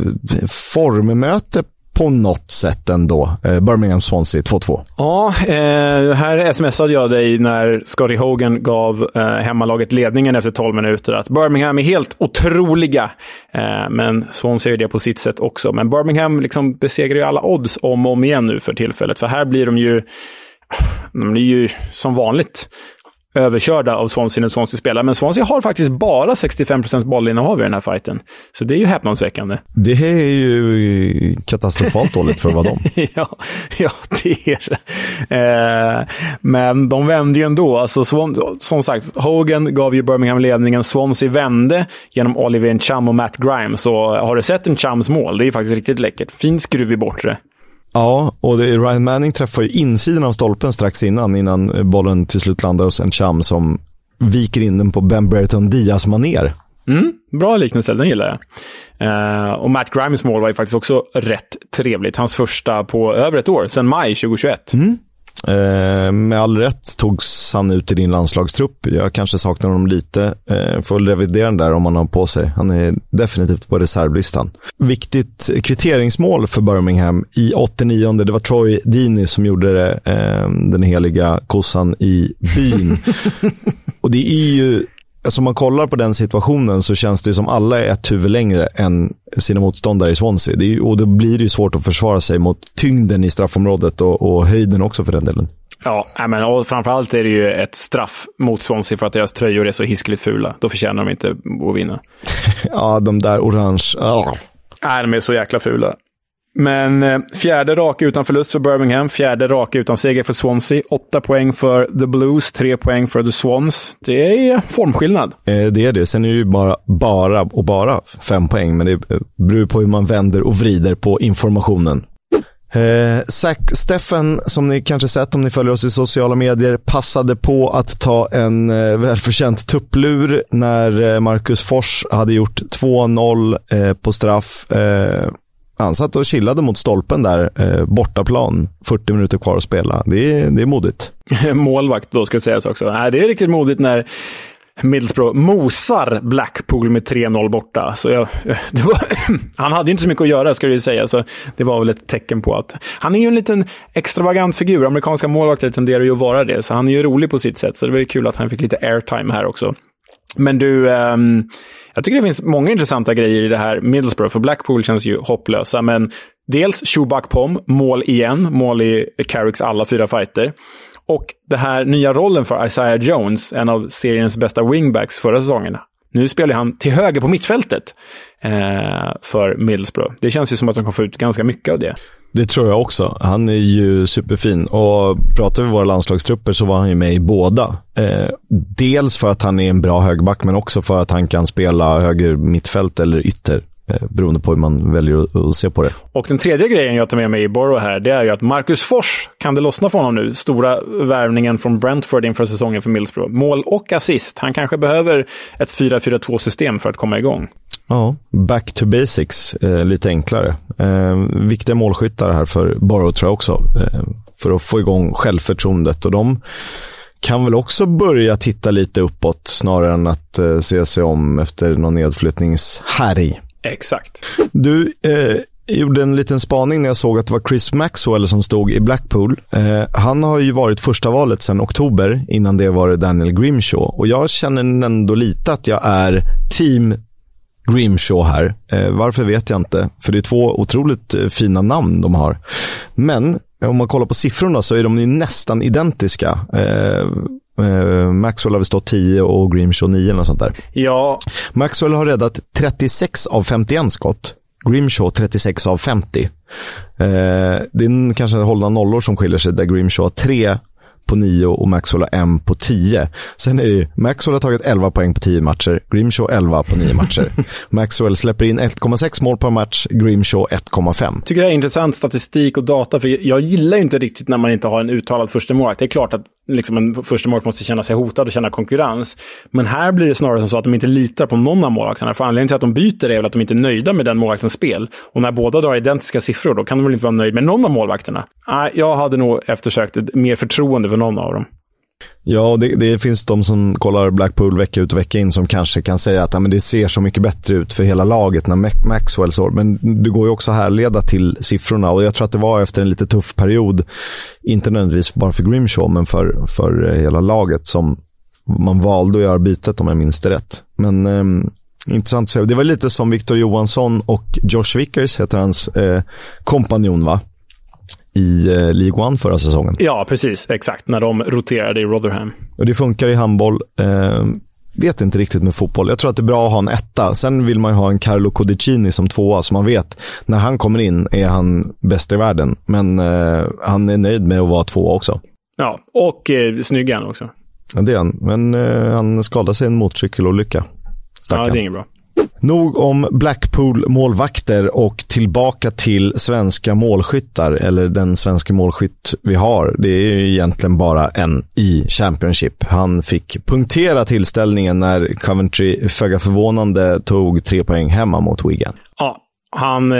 Speaker 1: formmöte på något sätt ändå. Eh, Birmingham Swansea 2-2.
Speaker 2: Ja, eh, här smsade jag dig när Scotty Hogan gav eh, hemmalaget ledningen efter 12 minuter att Birmingham är helt otroliga. Eh, men Swansea är det på sitt sätt också. Men Birmingham liksom besegrar ju alla odds om och om igen nu för tillfället. För här blir de ju de blir ju som vanligt överkörda av Swansea när Swansea spelar. Men Swansea har faktiskt bara 65 bollinnehav i den här fighten. Så det är ju häpnadsväckande.
Speaker 1: Det är ju katastrofalt dåligt för att vara dem.
Speaker 2: ja, ja, det är det. Eh, men de vände ju ändå. Alltså, som sagt, Hogan gav ju Birmingham ledningen. Swansea vände genom Oliver Cham och Matt Grimes. Så har du sett en Chams mål? Det är faktiskt riktigt läckert. Fin skruv i bortre.
Speaker 1: Ja, och det, Ryan Manning träffar ju insidan av stolpen strax innan, innan bollen till slut landar hos en Cham som viker in den på Ben Brereton Diaz maner.
Speaker 2: Mm, bra liknelse, den gillar jag. Uh, och Matt Grimes mål var ju faktiskt också rätt trevligt. Hans första på över ett år, sedan maj 2021.
Speaker 1: Mm. Eh, med all rätt togs han ut i din landslagstrupp. Jag kanske saknar honom lite. Eh, får revidera den där om han har på sig. Han är definitivt på reservlistan. Viktigt kvitteringsmål för Birmingham i 89. Det var Troy Deeney som gjorde det. Eh, den heliga kossan i byn. Och det är ju Alltså man kollar på den situationen så känns det som alla är ett huvud längre än sina motståndare i Swansea. Det är, och då blir det ju svårt att försvara sig mot tyngden i straffområdet och, och höjden också för den delen.
Speaker 2: Ja, men och framförallt är det ju ett straff mot Swansea för att deras tröjor är så hiskeligt fula. Då förtjänar de inte att vinna.
Speaker 1: ja, de där orange. Oh.
Speaker 2: Nej, de är så jäkla fula. Men eh, fjärde raka utan förlust för Birmingham, fjärde raka utan seger för Swansea. Åtta poäng för The Blues, tre poäng för The Swans. Det är formskillnad.
Speaker 1: Eh, det är det. Sen är det ju bara, bara och bara fem poäng, men det eh, beror på hur man vänder och vrider på informationen. Eh, Zack Steffen, som ni kanske sett om ni följer oss i sociala medier, passade på att ta en eh, välförtjänt tupplur när eh, Marcus Fors hade gjort 2-0 eh, på straff. Eh, han satt och chillade mot stolpen där, eh, bortaplan. 40 minuter kvar att spela. Det är, det är modigt.
Speaker 2: Målvakt då, ska det sägas också. Nej, det är riktigt modigt när Middlesbrough mosar Blackpool med 3-0 borta. Så jag, var, han hade ju inte så mycket att göra, ska jag säga. Så det var väl ett tecken på att... Han är ju en liten extravagant figur. Amerikanska målvakter tenderar ju att vara det. Så han är ju rolig på sitt sätt. Så det var ju kul att han fick lite airtime här också. Men du, um, jag tycker det finns många intressanta grejer i det här Middlesbrough. För Blackpool känns ju hopplösa. Men dels Shubak Pom, mål igen. Mål i Carricks alla fyra fighter. Och den här nya rollen för Isaiah Jones, en av seriens bästa wingbacks förra säsongen. Nu spelar han till höger på mittfältet eh, för Middlesbrough. Det känns ju som att de kommer få ut ganska mycket av det.
Speaker 1: Det tror jag också. Han är ju superfin. Och pratar vi våra landslagstrupper så var han ju med i båda. Eh, dels för att han är en bra högerback, men också för att han kan spela höger mittfält eller ytter. Eh, beroende på hur man väljer att se på det.
Speaker 2: Och den tredje grejen jag tar med mig i Borough här, det är ju att Marcus Fors, kan det lossna för honom nu? Stora värvningen från Brentford inför säsongen för Middlesbrough. Mål och assist. Han kanske behöver ett 4-4-2-system för att komma igång.
Speaker 1: Ja, back to basics, eh, lite enklare. Eh, viktiga målskyttar här för Borough tror jag också, eh, för att få igång självförtroendet. Och de kan väl också börja titta lite uppåt snarare än att eh, se sig om efter någon nedflyttningshärj.
Speaker 2: Exakt.
Speaker 1: Du eh, gjorde en liten spaning när jag såg att det var Chris Maxwell som stod i Blackpool. Eh, han har ju varit första valet sedan oktober. Innan det var det Daniel Grimshaw. Och jag känner ändå lite att jag är team Grimshaw här. Eh, varför vet jag inte, för det är två otroligt eh, fina namn de har. Men om man kollar på siffrorna så är de nästan identiska. Eh, Eh, Maxwell har väl stått 10 och Grimshaw 9 eller sånt där.
Speaker 2: Ja.
Speaker 1: Maxwell har räddat 36 av 51 skott. Grimshaw 36 av 50. Eh, det är kanske hållna nollor som skiljer sig, där Grimshaw har 3 på 9 och Maxwell har 1 på 10. Sen är det ju, Maxwell har tagit 11 poäng på 10 matcher, Grimshaw 11 på 9 matcher. Maxwell släpper in 1,6 mål per match, Grimshaw 1,5.
Speaker 2: Tycker det är intressant statistik och data, för jag gillar ju inte riktigt när man inte har en uttalad första målvakt. Det är klart att liksom en första målvakt måste känna sig hotad och känna konkurrens. Men här blir det snarare så att de inte litar på någon av målvakterna. För anledningen till att de byter är väl att de inte är nöjda med den målvaktens spel. Och när båda drar identiska siffror, då kan de väl inte vara nöjda med någon av målvakterna. Nej, jag hade nog eftersökt mer förtroende för någon av dem.
Speaker 1: Ja, det, det, finns de som kollar Blackpool vecka ut och vecka in som kanske kan säga att ja, men det ser så mycket bättre ut för hela laget när Maxwell sår. Men det går ju också att härleda till siffrorna och jag tror att det var efter en lite tuff period, inte nödvändigtvis bara för Grimshaw, men för, för eh, hela laget som man valde att göra bytet om jag minns det rätt. Men eh, intressant att se. Det var lite som Victor Johansson och Josh Vickers, heter hans eh, kompanjon va? I eh, League One förra säsongen.
Speaker 2: Ja, precis. Exakt. När de roterade i Rotherham.
Speaker 1: Och det funkar i handboll. Eh, vet inte riktigt med fotboll. Jag tror att det är bra att ha en etta. Sen vill man ju ha en Carlo Codicini som tvåa, så man vet när han kommer in är han bäst i världen. Men eh, han är nöjd med att vara tvåa också.
Speaker 2: Ja, och eh, snygg han också.
Speaker 1: Ja, det är han. Men eh, han skadade sig i en motorcykelolycka.
Speaker 2: Stackarn. Ja, det är inget bra.
Speaker 1: Nog om Blackpool-målvakter och tillbaka till svenska målskyttar, eller den svenska målskytt vi har. Det är ju egentligen bara en i Championship. Han fick punktera tillställningen när Coventry, föga förvånande, tog tre poäng hemma mot Wigan.
Speaker 2: Ja, han, eh,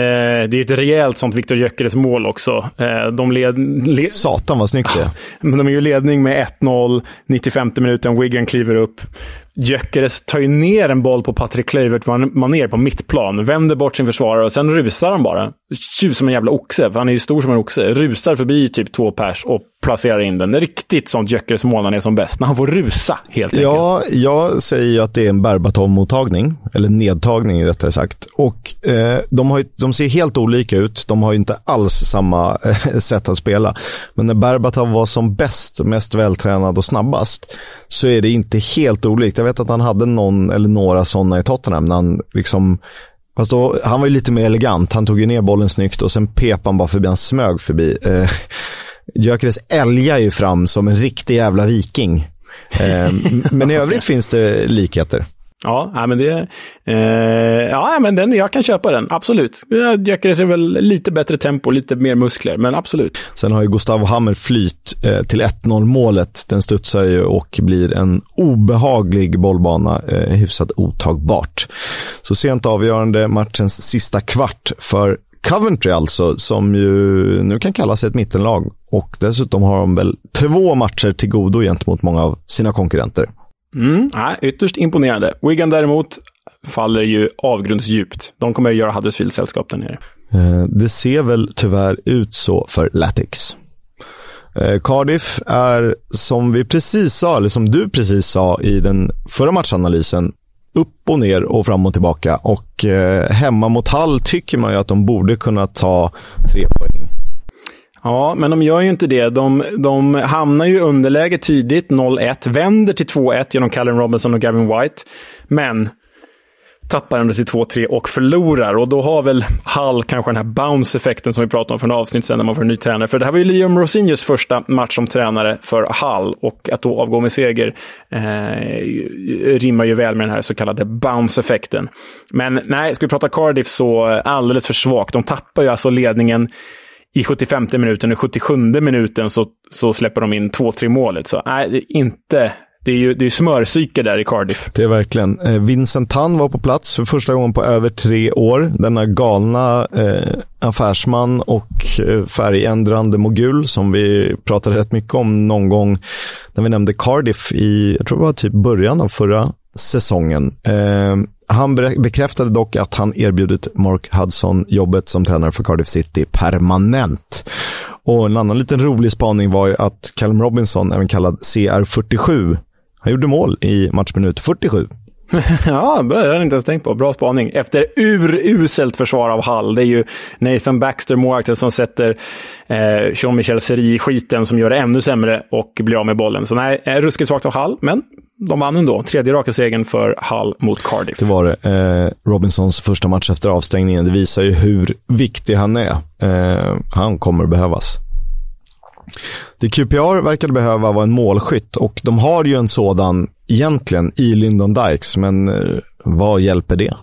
Speaker 2: det är ett rejält sånt Viktor Gyökeres mål också. Eh, de led, led...
Speaker 1: Satan vad snyggt det är.
Speaker 2: Men de är ju ledning med 1-0, 95 minuten, Wigan kliver upp. Gyökeres tar ju ner en boll på Patrik Kluivert maner på mittplan, vänder bort sin försvarare och sen rusar han bara. Tjus som en jävla oxe, för han är ju stor som en oxe. Rusar förbi typ två pers och placerar in den. Riktigt sånt Gyökeres mål när han är som bäst. När han får rusa, helt enkelt.
Speaker 1: Ja, jag säger ju att det är en Berbatov-mottagning. Eller nedtagning, rättare sagt. Och eh, de, har ju, de ser helt olika ut. De har ju inte alls samma eh, sätt att spela. Men när Berbatov var som bäst, mest vältränad och snabbast, så är det inte helt olikt. Vet att han hade någon eller några sådana i Tottenham. När han liksom Fast då, han var ju lite mer elegant. Han tog ju ner bollen snyggt och sen pep han bara förbi. Han smög förbi. Eh, Gyökeres älgar ju fram som en riktig jävla viking. Eh, men i övrigt finns det likheter.
Speaker 2: Ja, men det... Eh, ja, men den, jag kan köpa den. Absolut. Gyökeres är väl lite bättre tempo, lite mer muskler, men absolut.
Speaker 1: Sen har ju Gustav Hammer flyt eh, till 1-0 målet. Den studsar ju och blir en obehaglig bollbana, eh, hyfsat otagbart. Så sent avgörande matchens sista kvart för Coventry alltså, som ju nu kan kalla sig ett mittenlag. Och dessutom har de väl två matcher till godo gentemot många av sina konkurrenter.
Speaker 2: Mm, nej, ytterst imponerande. Wigan däremot faller ju avgrundsdjupt. De kommer att göra Huddersfield sällskap där nere.
Speaker 1: Eh, det ser väl tyvärr ut så för Latics. Eh, Cardiff är, som vi precis sa, eller som du precis sa i den förra matchanalysen, upp och ner och fram och tillbaka. Och eh, hemma mot Hall tycker man ju att de borde kunna ta tre poäng.
Speaker 2: Ja, men de gör ju inte det. De, de hamnar ju i underläge tidigt, 0-1, vänder till 2-1 genom Callum Robinson och Gavin White. Men tappar ändå till 2-3 och förlorar. Och då har väl Hall kanske den här bounce-effekten som vi pratade om för en avsnitt sedan när man får en ny tränare. För det här var ju Liam Rosinius första match som tränare för Hall och att då avgå med seger eh, rimmar ju väl med den här så kallade bounce-effekten. Men nej, ska vi prata Cardiff så alldeles för svagt. De tappar ju alltså ledningen i 75 minuten och 77 minuten så, så släpper de in 2-3 målet. Så nej, inte det är ju det är smörsyke där i Cardiff.
Speaker 1: Det är verkligen. Eh, Vincent Tan var på plats för första gången på över tre år. Denna galna eh, affärsman och eh, färgändrande mogul som vi pratade rätt mycket om någon gång när vi nämnde Cardiff i, jag tror det var typ början av förra säsongen. Eh, han bekräftade dock att han erbjudit Mark Hudson jobbet som tränare för Cardiff City permanent. Och en annan liten rolig spaning var ju att Callum Robinson, även kallad CR47, han gjorde mål i matchminut 47.
Speaker 2: ja, det har jag inte ens tänkt på. Bra spaning. Efter uruselt försvar av Hall. Det är ju Nathan Baxter, målvakten, som sätter eh, Jean-Michel Seri i skiten, som gör det ännu sämre och blir av med bollen. Så nej, eh, ruskigt svagt av Hall, men de vann ändå. Tredje raka segern för Hull mot Cardiff.
Speaker 1: Det var det. Eh, Robinsons första match efter avstängningen. Det visar ju hur viktig han är. Eh, han kommer behövas. Det QPR verkade behöva var en målskytt och de har ju en sådan egentligen i Lyndon Dykes, men eh, vad hjälper det?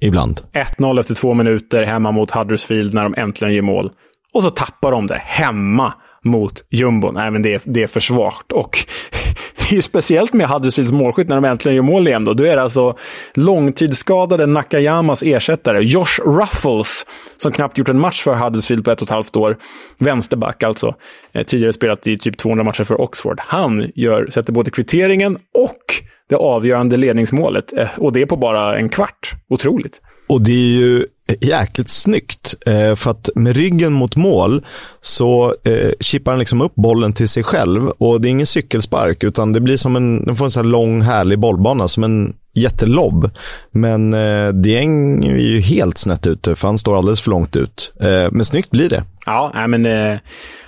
Speaker 1: Ibland.
Speaker 2: 1-0 efter två minuter hemma mot Huddersfield när de äntligen gör mål. Och så tappar de det hemma mot jumbon. Nej, men det är, det är för svagt. Och det är ju speciellt med Huddersfields målskytt när de äntligen gör mål igen. Då, då är det alltså långtidsskadade Nakayamas ersättare, Josh Ruffles, som knappt gjort en match för Huddersfield på ett och ett halvt år. Vänsterback alltså. Eh, tidigare spelat i typ 200 matcher för Oxford. Han gör, sätter både kvitteringen och det avgörande ledningsmålet. Eh, och det är på bara en kvart. Otroligt.
Speaker 1: Och det är ju jäkligt snyggt. Eh, för att med ryggen mot mål så eh, chippar han liksom upp bollen till sig själv. Och det är ingen cykelspark, utan det blir som en, den får en sån här lång härlig bollbana, som en jättelobb. Men eh, Dieng är ju helt snett ute, för han står alldeles för långt ut. Eh, men snyggt blir det.
Speaker 2: Ja, men eh,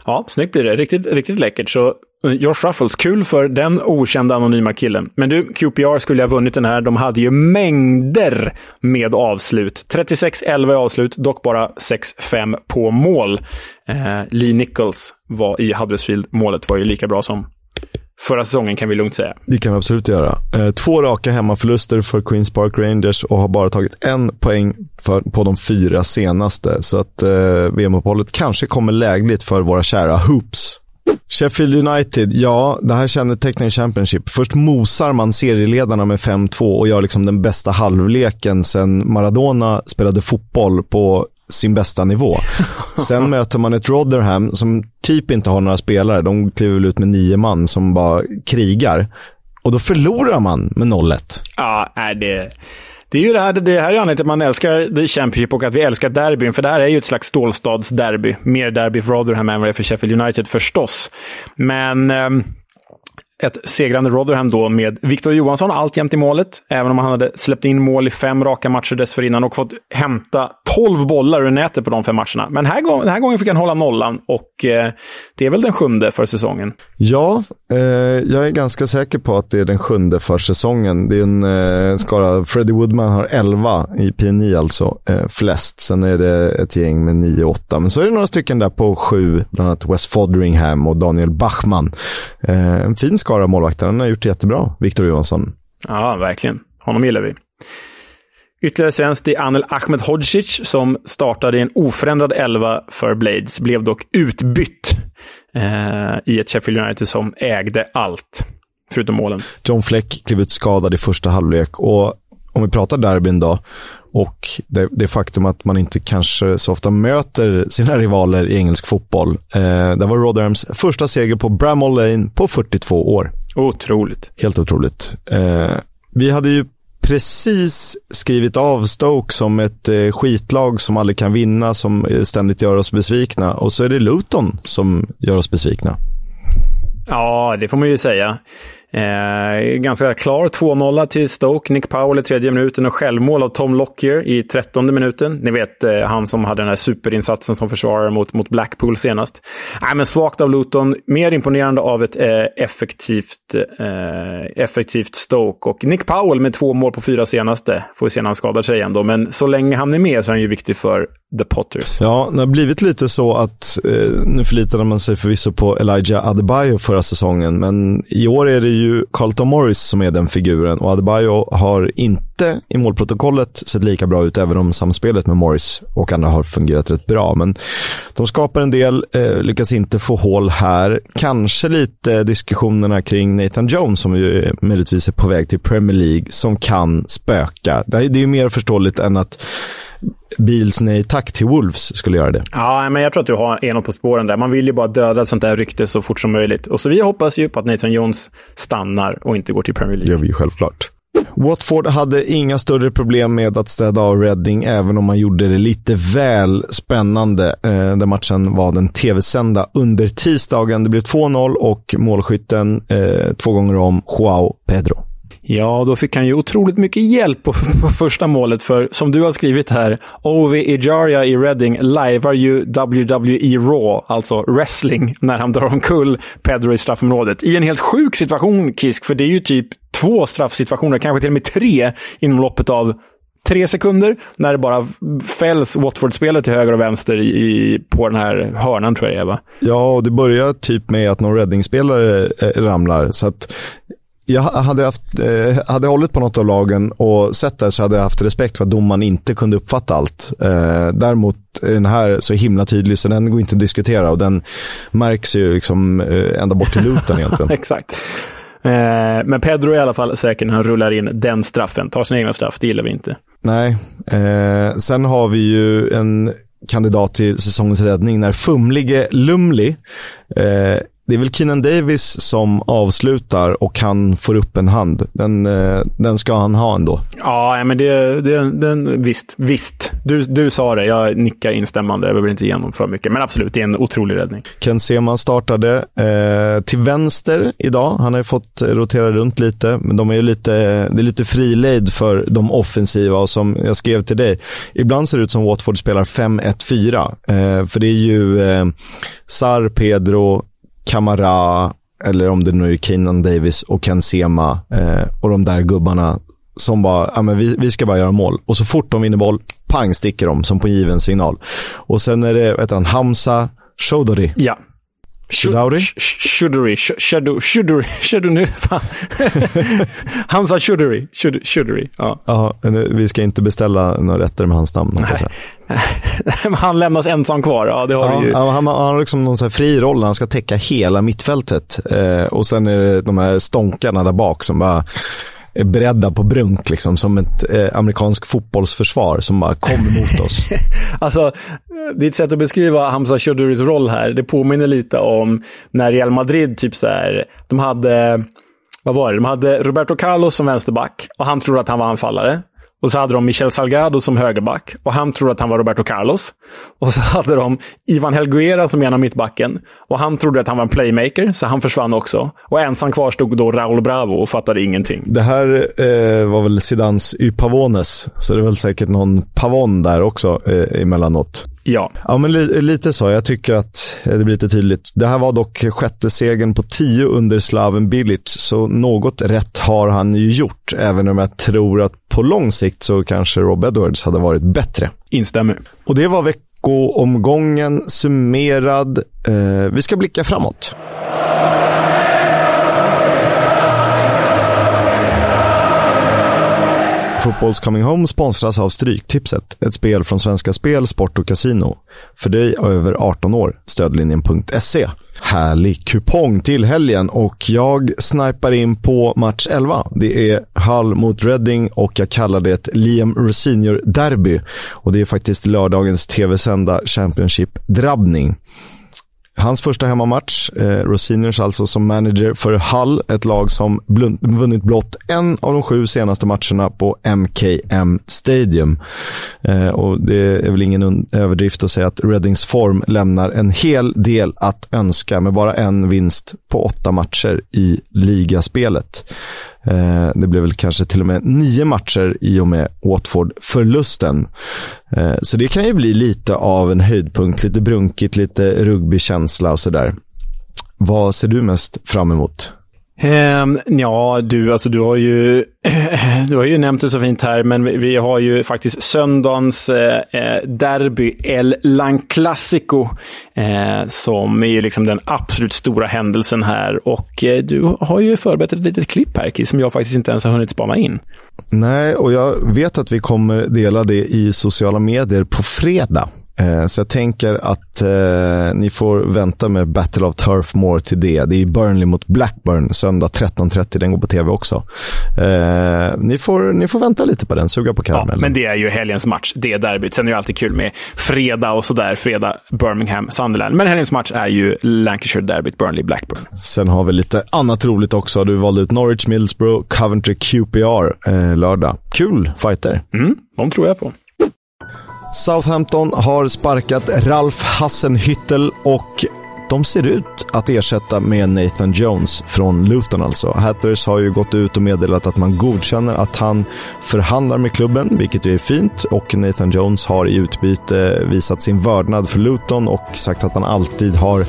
Speaker 2: ja, snyggt blir det. Riktigt, riktigt läckert. Så Eh, Josh Ruffles, kul för den okända anonyma killen. Men du, QPR skulle ha vunnit den här. De hade ju mängder med avslut. 36-11 i avslut, dock bara 6-5 på mål. Eh, Lee Nichols var i Huddersfield-målet, var ju lika bra som förra säsongen kan vi lugnt säga.
Speaker 1: Det kan vi absolut göra. Eh, två raka hemmaförluster för Queens Park Rangers och har bara tagit en poäng för, på de fyra senaste. Så att eh, VM-uppehållet kanske kommer lägligt för våra kära Hoops. Sheffield United, ja, det här kännetecknar Championship. Först mosar man serieledarna med 5-2 och gör liksom den bästa halvleken sen Maradona spelade fotboll på sin bästa nivå. Sen möter man ett Rotherham som typ inte har några spelare. De kliver väl ut med nio man som bara krigar. Och då förlorar man med 0-1.
Speaker 2: Ja, det... Det är ju det här, det här är anledningen till att man älskar The Championship och att vi älskar derbyn. För det här är ju ett slags stålstadsderby. Mer derby för Rotherham än vad det är för Sheffield United förstås. Men ehm, ett segrande Rotherham då med Victor Johansson alltjämt i målet, även om han hade släppt in mål i fem raka matcher dessförinnan och fått hämta tolv bollar ur nätet på de fem matcherna. Men här, den här gången fick han hålla nollan och eh, det är väl den sjunde för säsongen.
Speaker 1: Ja, eh, jag är ganska säker på att det är den sjunde för säsongen. Det är en eh, skara. Freddie Woodman har elva i PNI alltså, eh, flest. Sen är det ett gäng med nio, åtta. Men så är det några stycken där på sju, bland annat West Foderingham och Daniel Bachman. Eh, en fin skara målvakter. Han har gjort det jättebra, Victor Johansson.
Speaker 2: Ja, verkligen. Honom gillar vi. Ytterligare svenskt är Anel Ahmedhodzic som startade i en oförändrad elva för Blades. Blev dock utbytt eh, i ett Sheffield United som ägde allt. Förutom målen.
Speaker 1: John Fleck klev ut skadad i första halvlek och om vi pratar derbyn då och det, det faktum att man inte kanske så ofta möter sina rivaler i engelsk fotboll. Eh, det var Rotherhams första seger på Bramall Lane på 42 år.
Speaker 2: Otroligt.
Speaker 1: Helt otroligt. Eh, vi hade ju precis skrivit av Stoke som ett eh, skitlag som aldrig kan vinna, som ständigt gör oss besvikna. Och så är det Luton som gör oss besvikna.
Speaker 2: Ja, det får man ju säga. Eh, ganska klar 2-0 till Stoke. Nick Powell i tredje minuten och självmål av Tom Lockyer i trettonde minuten. Ni vet, eh, han som hade den här superinsatsen som försvarare mot, mot Blackpool senast. Eh, men svagt av Luton. Mer imponerande av ett eh, effektivt, eh, effektivt Stoke. Och Nick Powell med två mål på fyra senaste. Får vi se när han skadar sig igen då. Men så länge han är med så är han ju viktig för The Potters.
Speaker 1: Ja, det har blivit lite så att eh, nu förlitade man sig förvisso på Elijah Adebayo förra säsongen, men i år är det ju Carlton Morris som är den figuren och Adebayo har inte i målprotokollet sett lika bra ut, även om samspelet med Morris och andra har fungerat rätt bra. Men de skapar en del, eh, lyckas inte få hål här. Kanske lite diskussionerna kring Nathan Jones, som ju möjligtvis är på väg till Premier League, som kan spöka. Det är ju mer förståeligt än att Beals nej tack till Wolves skulle göra det.
Speaker 2: Ja, men jag tror att du har något på spåren där. Man vill ju bara döda ett sånt där rykte så fort som möjligt. Och så vi hoppas ju på att Nathan Jones stannar och inte går till Premier League.
Speaker 1: Det gör vi ju självklart. Watford hade inga större problem med att städa av Reading, även om man gjorde det lite väl spännande. Eh, den matchen var den tv-sända under tisdagen. Det blev 2-0 och målskytten eh, två gånger om Joao Pedro.
Speaker 2: Ja, då fick han ju otroligt mycket hjälp på, på första målet, för som du har skrivit här, Ovi Ijaria i Reading lajvar ju WWE Raw, alltså wrestling, när han drar omkull Pedro i straffområdet. I en helt sjuk situation, Kisk, för det är ju typ två straffsituationer, kanske till och med tre, inom loppet av tre sekunder när det bara fälls Watford-spelare till höger och vänster i, på den här hörnan, tror jag det är, va?
Speaker 1: Ja, och det börjar typ med att någon räddningsspelare eh, ramlar. Så att jag hade, haft, eh, hade hållit på något av lagen och sett det så hade jag haft respekt för att domaren inte kunde uppfatta allt. Eh, däremot är den här så himla tydlig så den går inte att diskutera och den märks ju liksom eh, ända bort till luten egentligen.
Speaker 2: Exakt. Eh, men Pedro är i alla fall säker när han rullar in den straffen. Tar sin egna straff, det gillar vi inte.
Speaker 1: Nej. Eh, sen har vi ju en kandidat till säsongens räddning när fumlige Lumli eh, det är väl Keenan Davis som avslutar och han får upp en hand. Den, eh, den ska han ha ändå.
Speaker 2: Ja, men det, det, den, visst. visst. Du, du sa det. Jag nickar instämmande. Jag behöver inte igenom för mycket. Men absolut, det är en otrolig räddning.
Speaker 1: Ken Sema startade eh, till vänster idag. Han har ju fått rotera runt lite, men de är ju lite, det är lite frilejd för de offensiva. Och som jag skrev till dig, ibland ser det ut som Watford spelar 5-1-4. Eh, för det är ju eh, Sar, Pedro, Kamara, eller om det nu är Keenan Davis och Ken Sema eh, och de där gubbarna som bara, ja men vi, vi ska bara göra mål. Och så fort de vinner boll, pang sticker de som på given signal. Och sen är det, vad heter han, Hamza Shodori.
Speaker 2: Ja.
Speaker 1: Shudauri?
Speaker 2: Shuduri. Shuduri. Shuduri. Fan. Hamza Shuduri. Shuduri. Ja.
Speaker 1: ja, vi ska inte beställa några rätter med hans namn.
Speaker 2: Nej. han lämnas ensam kvar. Ja, det har
Speaker 1: ja,
Speaker 2: ju.
Speaker 1: Han, han har liksom någon så fri roll. Han ska täcka hela mittfältet. Eh, och sen är det de här stånkarna där bak som bara är beredda på brunk, liksom, som ett eh, amerikansk fotbollsförsvar som bara kommer mot oss.
Speaker 2: alltså, ditt sätt att beskriva Hamza Choduris roll här, det påminner lite om när Real Madrid, typ så här, de hade, vad var det, de hade Roberto Carlos som vänsterback och han trodde att han var anfallare. Och så hade de Michel Salgado som högerback och han trodde att han var Roberto Carlos. Och så hade de Ivan Helguera som ena mittbacken och han trodde att han var en playmaker, så han försvann också. Och ensam kvar stod då Raúl Bravo och fattade ingenting.
Speaker 1: Det här eh, var väl Zidans Y Pavones, så det är väl säkert någon Pavon där också eh, emellanåt.
Speaker 2: Ja.
Speaker 1: Ja, men li lite så. Jag tycker att det blir lite tydligt. Det här var dock sjätte segern på tio under Slaven Bilic, så något rätt har han ju gjort, även om jag tror att på lång sikt så kanske Rob Edwards hade varit bättre.
Speaker 2: Instämmer.
Speaker 1: Och det var veckoomgången summerad. Eh, vi ska blicka framåt. Football's Coming Home sponsras av Stryktipset, ett spel från Svenska Spel, Sport och Casino. För dig över 18 år, stödlinjen.se. Härlig kupong till helgen och jag snipar in på match 11. Det är Hull mot Reading och jag kallar det ett Liam Rosenior-derby. Och det är faktiskt lördagens tv-sända Championship-drabbning. Hans första hemmamatch, eh, Rosinius alltså som manager för Hull, ett lag som vunnit blott en av de sju senaste matcherna på MKM Stadium. Eh, och Det är väl ingen överdrift att säga att Reddings form lämnar en hel del att önska med bara en vinst på åtta matcher i ligaspelet. Eh, det blev väl kanske till och med nio matcher i och med Watford-förlusten. Eh, så det kan ju bli lite av en höjdpunkt, lite brunkigt, lite rugbykänsla och sådär. Vad ser du mest fram emot?
Speaker 2: Um, ja, du, alltså, du, har ju, du har ju nämnt det så fint här, men vi, vi har ju faktiskt söndagens eh, eh derby, El Lan Clasico, eh, som är liksom den absolut stora händelsen här. Och eh, du har ju förberett ett litet klipp här, som jag faktiskt inte ens har hunnit spana in.
Speaker 1: Nej, och jag vet att vi kommer dela det i sociala medier på fredag. Eh, så jag tänker att eh, ni får vänta med Battle of Turf Moor till det. Det är Burnley mot Blackburn söndag 13.30. Den går på tv också. Eh, ni, får, ni får vänta lite på den, suga på karamellen.
Speaker 2: Ja, men det är ju helgens match. Det är derbyt. Sen är det alltid kul med fredag och sådär. Fredag Birmingham, Sunderland. Men helgens match är ju Lancashire-derbyt, Burnley-Blackburn.
Speaker 1: Sen har vi lite annat roligt också. Du valde ut Norwich, Middlesbrough, Coventry, QPR eh, lördag. Kul fighter.
Speaker 2: Mm, de tror jag på.
Speaker 1: Southampton har sparkat Ralf Hassenhüttel och de ser ut att ersätta med Nathan Jones från Luton alltså. Hatters har ju gått ut och meddelat att man godkänner att han förhandlar med klubben, vilket är fint. Och Nathan Jones har i utbyte visat sin vördnad för Luton och sagt att han alltid har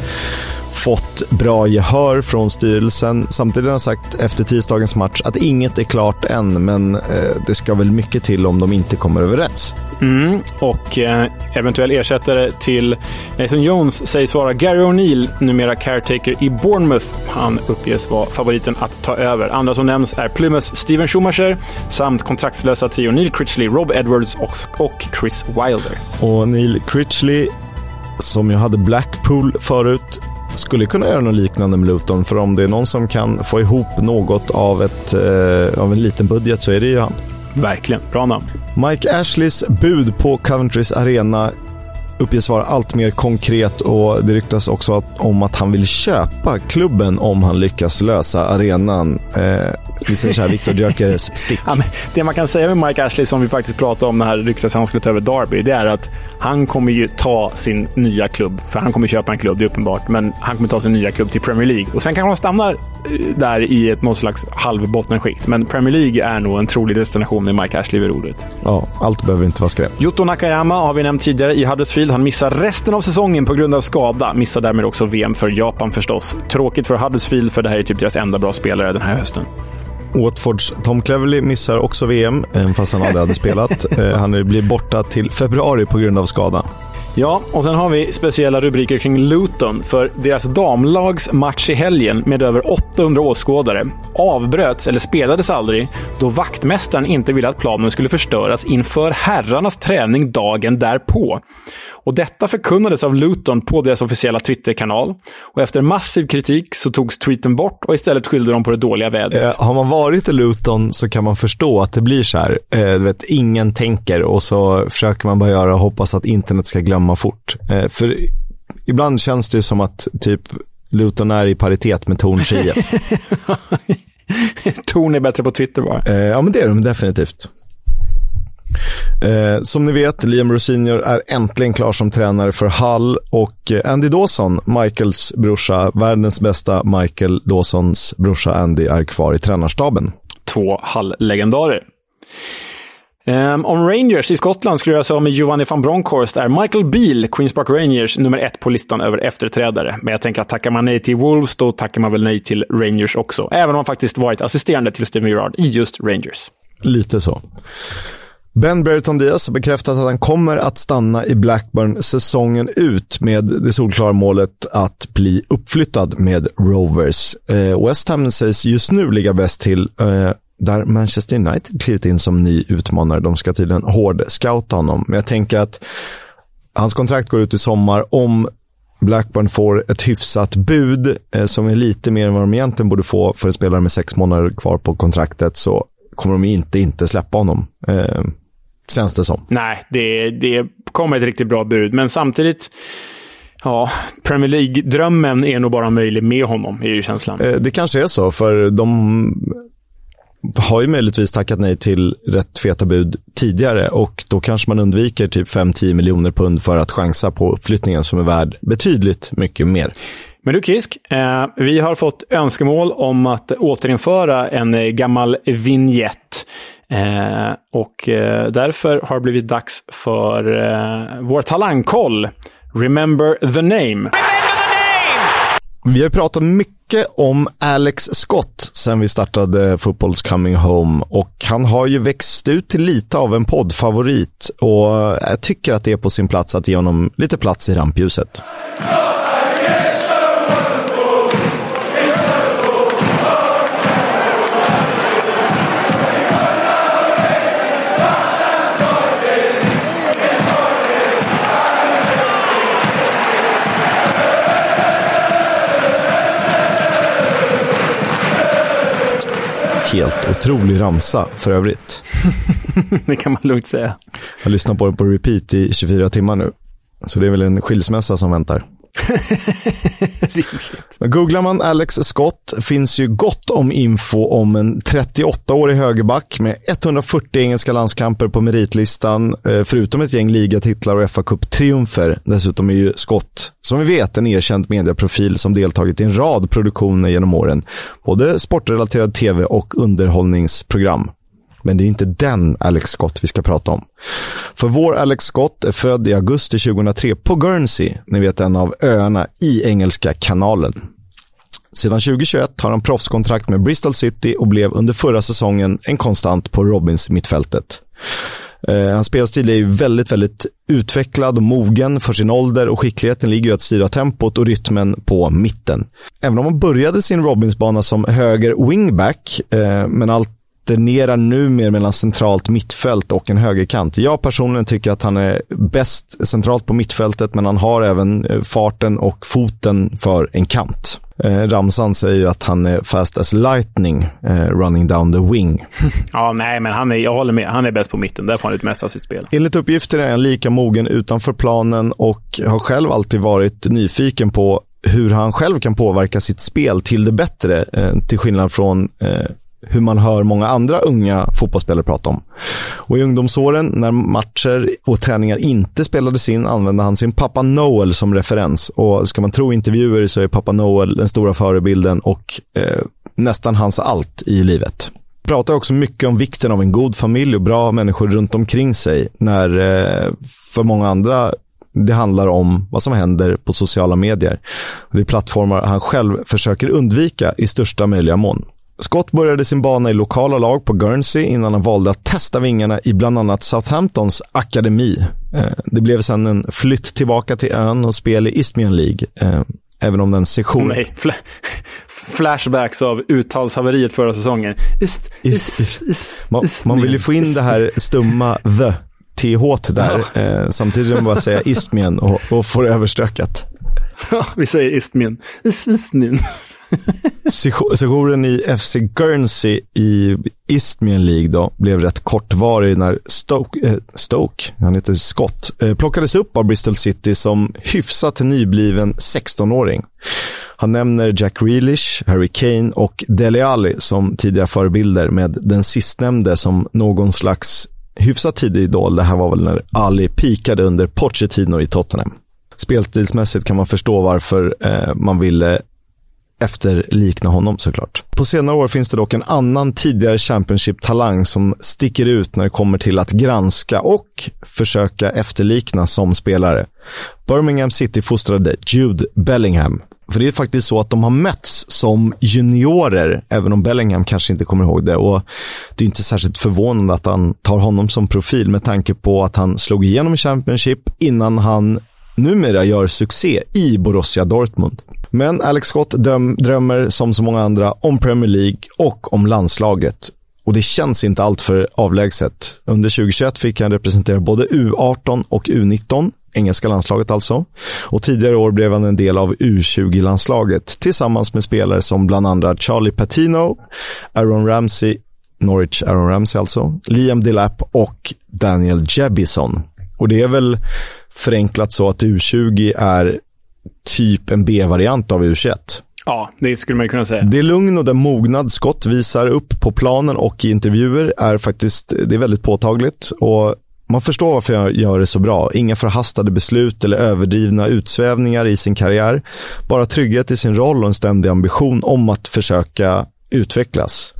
Speaker 1: fått bra gehör från styrelsen. Samtidigt har han sagt efter tisdagens match att inget är klart än, men eh, det ska väl mycket till om de inte kommer överens.
Speaker 2: Mm, och eh, eventuell ersättare till Nathan Jones sägs vara Gary O'Neill, numera caretaker i Bournemouth. Han uppges vara favoriten att ta över. Andra som nämns är Plymouths Steven Schumacher samt kontraktslösa trio Neil Critchley, Rob Edwards och, och Chris Wilder.
Speaker 1: Och Neil Critchley, som ju hade Blackpool förut, skulle kunna göra något liknande med Luton. För om det är någon som kan få ihop något av, ett, eh, av en liten budget så är det ju han.
Speaker 2: Verkligen. Bra namn.
Speaker 1: Mike Ashleys bud på Coventrys arena uppges vara allt mer konkret och det ryktas också om att han vill köpa klubben om han lyckas lösa arenan. Eh, vi säger så här, Victor Gyökeres stick.
Speaker 2: Ja, det man kan säga med Mike Ashley, som vi faktiskt pratade om när det ryktas att han skulle ta över Derby, det är att han kommer ju ta sin nya klubb, för han kommer köpa en klubb, det är uppenbart, men han kommer ta sin nya klubb till Premier League. Och sen kanske han stannar eh, där i ett något slags halvbottenskikt. Men Premier League är nog en trolig destination med Mike Ashley vid rodret.
Speaker 1: Ja, allt behöver inte vara skräp.
Speaker 2: Yuto Nakayama har vi nämnt tidigare i Huddersfield. Han missar resten av säsongen på grund av skada. Missar därmed också VM för Japan förstås. Tråkigt för Huddersfield, för det här är typ deras enda bra spelare den här hösten.
Speaker 1: Watfords Tom Cleverley missar också VM, fast han aldrig hade spelat. Eh, han blir borta till februari på grund av skada.
Speaker 2: Ja, och sen har vi speciella rubriker kring Luton, för deras damlags match i helgen med över 800 åskådare avbröts, eller spelades aldrig, då vaktmästaren inte ville att planen skulle förstöras inför herrarnas träning dagen därpå. Och detta förkunnades av Luton på deras officiella Twitterkanal. Och efter massiv kritik så togs tweeten bort och istället skyllde de på det dåliga vädret.
Speaker 1: Eh, har man varit i Luton så kan man förstå att det blir så här. Eh, du vet, ingen tänker och så försöker man bara göra och hoppas att internet ska glömma fort. Eh, för ibland känns det som att typ Luton är i paritet med Torn IF.
Speaker 2: Torn är bättre på Twitter bara.
Speaker 1: Eh, ja, men det är de definitivt. Eh, som ni vet, Liam Rosinior är äntligen klar som tränare för Hull och Andy Dawson, Michaels brorsa, världens bästa Michael Dawsons brorsa Andy, är kvar i tränarstaben.
Speaker 2: Två Hull-legendarer. Um, om Rangers i Skottland skulle jag säga med Giovanni van Bronckhorst är Michael Beale, Queens Park Rangers, nummer ett på listan över efterträdare. Men jag tänker att tackar man nej till Wolves, då tackar man väl nej till Rangers också. Även om han faktiskt varit assisterande till Steven Gerrard i just Rangers.
Speaker 1: Lite så. Ben Brereton Diaz har bekräftat att han kommer att stanna i Blackburn säsongen ut med det solklara målet att bli uppflyttad med Rovers. Eh, West Ham sägs just nu ligga bäst till eh, där Manchester United klivit in som ny utmanare. De ska tydligen hård-scouta honom. Men jag tänker att hans kontrakt går ut i sommar. Om Blackburn får ett hyfsat bud eh, som är lite mer än vad de egentligen borde få för en spelare med sex månader kvar på kontraktet så kommer de inte inte släppa honom. Eh, känns det som.
Speaker 2: Nej, det, det kommer ett riktigt bra bud, men samtidigt Ja, Premier League-drömmen är nog bara möjlig med honom, är ju känslan.
Speaker 1: Eh, det kanske är så, för de har ju möjligtvis tackat nej till rätt feta bud tidigare och då kanske man undviker typ 5-10 miljoner pund för att chansa på uppflyttningen som är värd betydligt mycket mer.
Speaker 2: Men du Kisk, eh, vi har fått önskemål om att återinföra en eh, gammal vignett. Eh, och eh, därför har det blivit dags för eh, vår talangkoll. Remember the name.
Speaker 1: Vi har pratat mycket om Alex Scott sen vi startade Football's Coming Home och han har ju växt ut till lite av en poddfavorit och jag tycker att det är på sin plats att ge honom lite plats i rampljuset. Helt otrolig ramsa för övrigt.
Speaker 2: det kan man lugnt säga.
Speaker 1: Jag har lyssnat på den på repeat i 24 timmar nu. Så det är väl en skilsmässa som väntar. Googlar man Alex Scott finns ju gott om info om en 38-årig högerback med 140 engelska landskamper på meritlistan, eh, förutom ett gäng ligatitlar och fa Cup-triumfer. Dessutom är ju Scott, som vi vet, en erkänd mediaprofil som deltagit i en rad produktioner genom åren. Både sportrelaterad tv och underhållningsprogram. Men det är inte den Alex Scott vi ska prata om. För vår Alex Scott är född i augusti 2003 på Guernsey, ni vet en av öarna i Engelska kanalen. Sedan 2021 har han proffskontrakt med Bristol City och blev under förra säsongen en konstant på Robins mittfältet. Eh, hans spelstil är ju väldigt, väldigt utvecklad och mogen för sin ålder och skickligheten ligger i att styra tempot och rytmen på mitten. Även om han började sin Robinsbana som höger wingback, eh, men allt alternerar numera mellan centralt mittfält och en högerkant. Jag personligen tycker att han är bäst centralt på mittfältet, men han har även eh, farten och foten för en kant. Eh, Ramsan säger ju att han är fast as lightning eh, running down the wing.
Speaker 2: ja, nej, men han är, jag håller med. Han är bäst på mitten. Där får han ut mest av sitt spel.
Speaker 1: Enligt uppgifter är han lika mogen utanför planen och har själv alltid varit nyfiken på hur han själv kan påverka sitt spel till det bättre, eh, till skillnad från eh, hur man hör många andra unga fotbollsspelare prata om. Och I ungdomsåren, när matcher och träningar inte spelades in, använde han sin pappa Noel som referens. Och Ska man tro intervjuer så är pappa Noel den stora förebilden och eh, nästan hans allt i livet. Pratar också mycket om vikten av en god familj och bra människor runt omkring sig, när eh, för många andra det handlar om vad som händer på sociala medier. Det är plattformar han själv försöker undvika i största möjliga mån. Scott började sin bana i lokala lag på Guernsey innan han valde att testa vingarna i bland annat Southamptons akademi. Eh, det blev sedan en flytt tillbaka till ön och spel i Isthmian League. Eh, även om den sessionen...
Speaker 2: Nej, fl flashbacks av uttalshaveriet förra säsongen. Ist, ist,
Speaker 1: ist, man, man vill ju få in det här stumma the, th där, ja. eh, samtidigt som man bara säga Isthmian och, och få det överstökat.
Speaker 2: Ja, vi säger Isthmian. Isthmian.
Speaker 1: Sessionen i FC Guernsey i Isthmian League då, blev rätt kortvarig när Stoke, eh, Stoke han heter Scott, eh, plockades upp av Bristol City som hyfsat nybliven 16-åring. Han nämner Jack Grealish, Harry Kane och Dele Alli som tidiga förebilder med den sistnämnde som någon slags hyfsat tidig idol. Det här var väl när Ali pikade under Pochettino i Tottenham. Spelstilsmässigt kan man förstå varför eh, man ville efterlikna honom såklart. På senare år finns det dock en annan tidigare Championship-talang som sticker ut när det kommer till att granska och försöka efterlikna som spelare. Birmingham City fostrade Jude Bellingham. För det är faktiskt så att de har mötts som juniorer, även om Bellingham kanske inte kommer ihåg det. Och Det är inte särskilt förvånande att han tar honom som profil med tanke på att han slog igenom i Championship innan han numera gör succé i Borussia Dortmund. Men Alex Scott drömmer som så många andra om Premier League och om landslaget. och det känns inte alltför avlägset. Under 2021 fick han representera både U18 och U19, engelska landslaget alltså. Och tidigare år blev han en del av U20-landslaget tillsammans med spelare som bland andra Charlie Patino, Aaron Ramsey, Norwich Aaron Ramsey alltså, Liam Delap och Daniel Jebison. Och det är väl förenklat så att U20 är typ en B-variant av U21.
Speaker 2: Ja, det skulle man kunna säga.
Speaker 1: Det lugn och den mognad Scott visar upp på planen och i intervjuer är faktiskt det är väldigt påtagligt. Och man förstår varför jag gör det så bra. Inga förhastade beslut eller överdrivna utsvävningar i sin karriär. Bara trygghet i sin roll och en ständig ambition om att försöka utvecklas.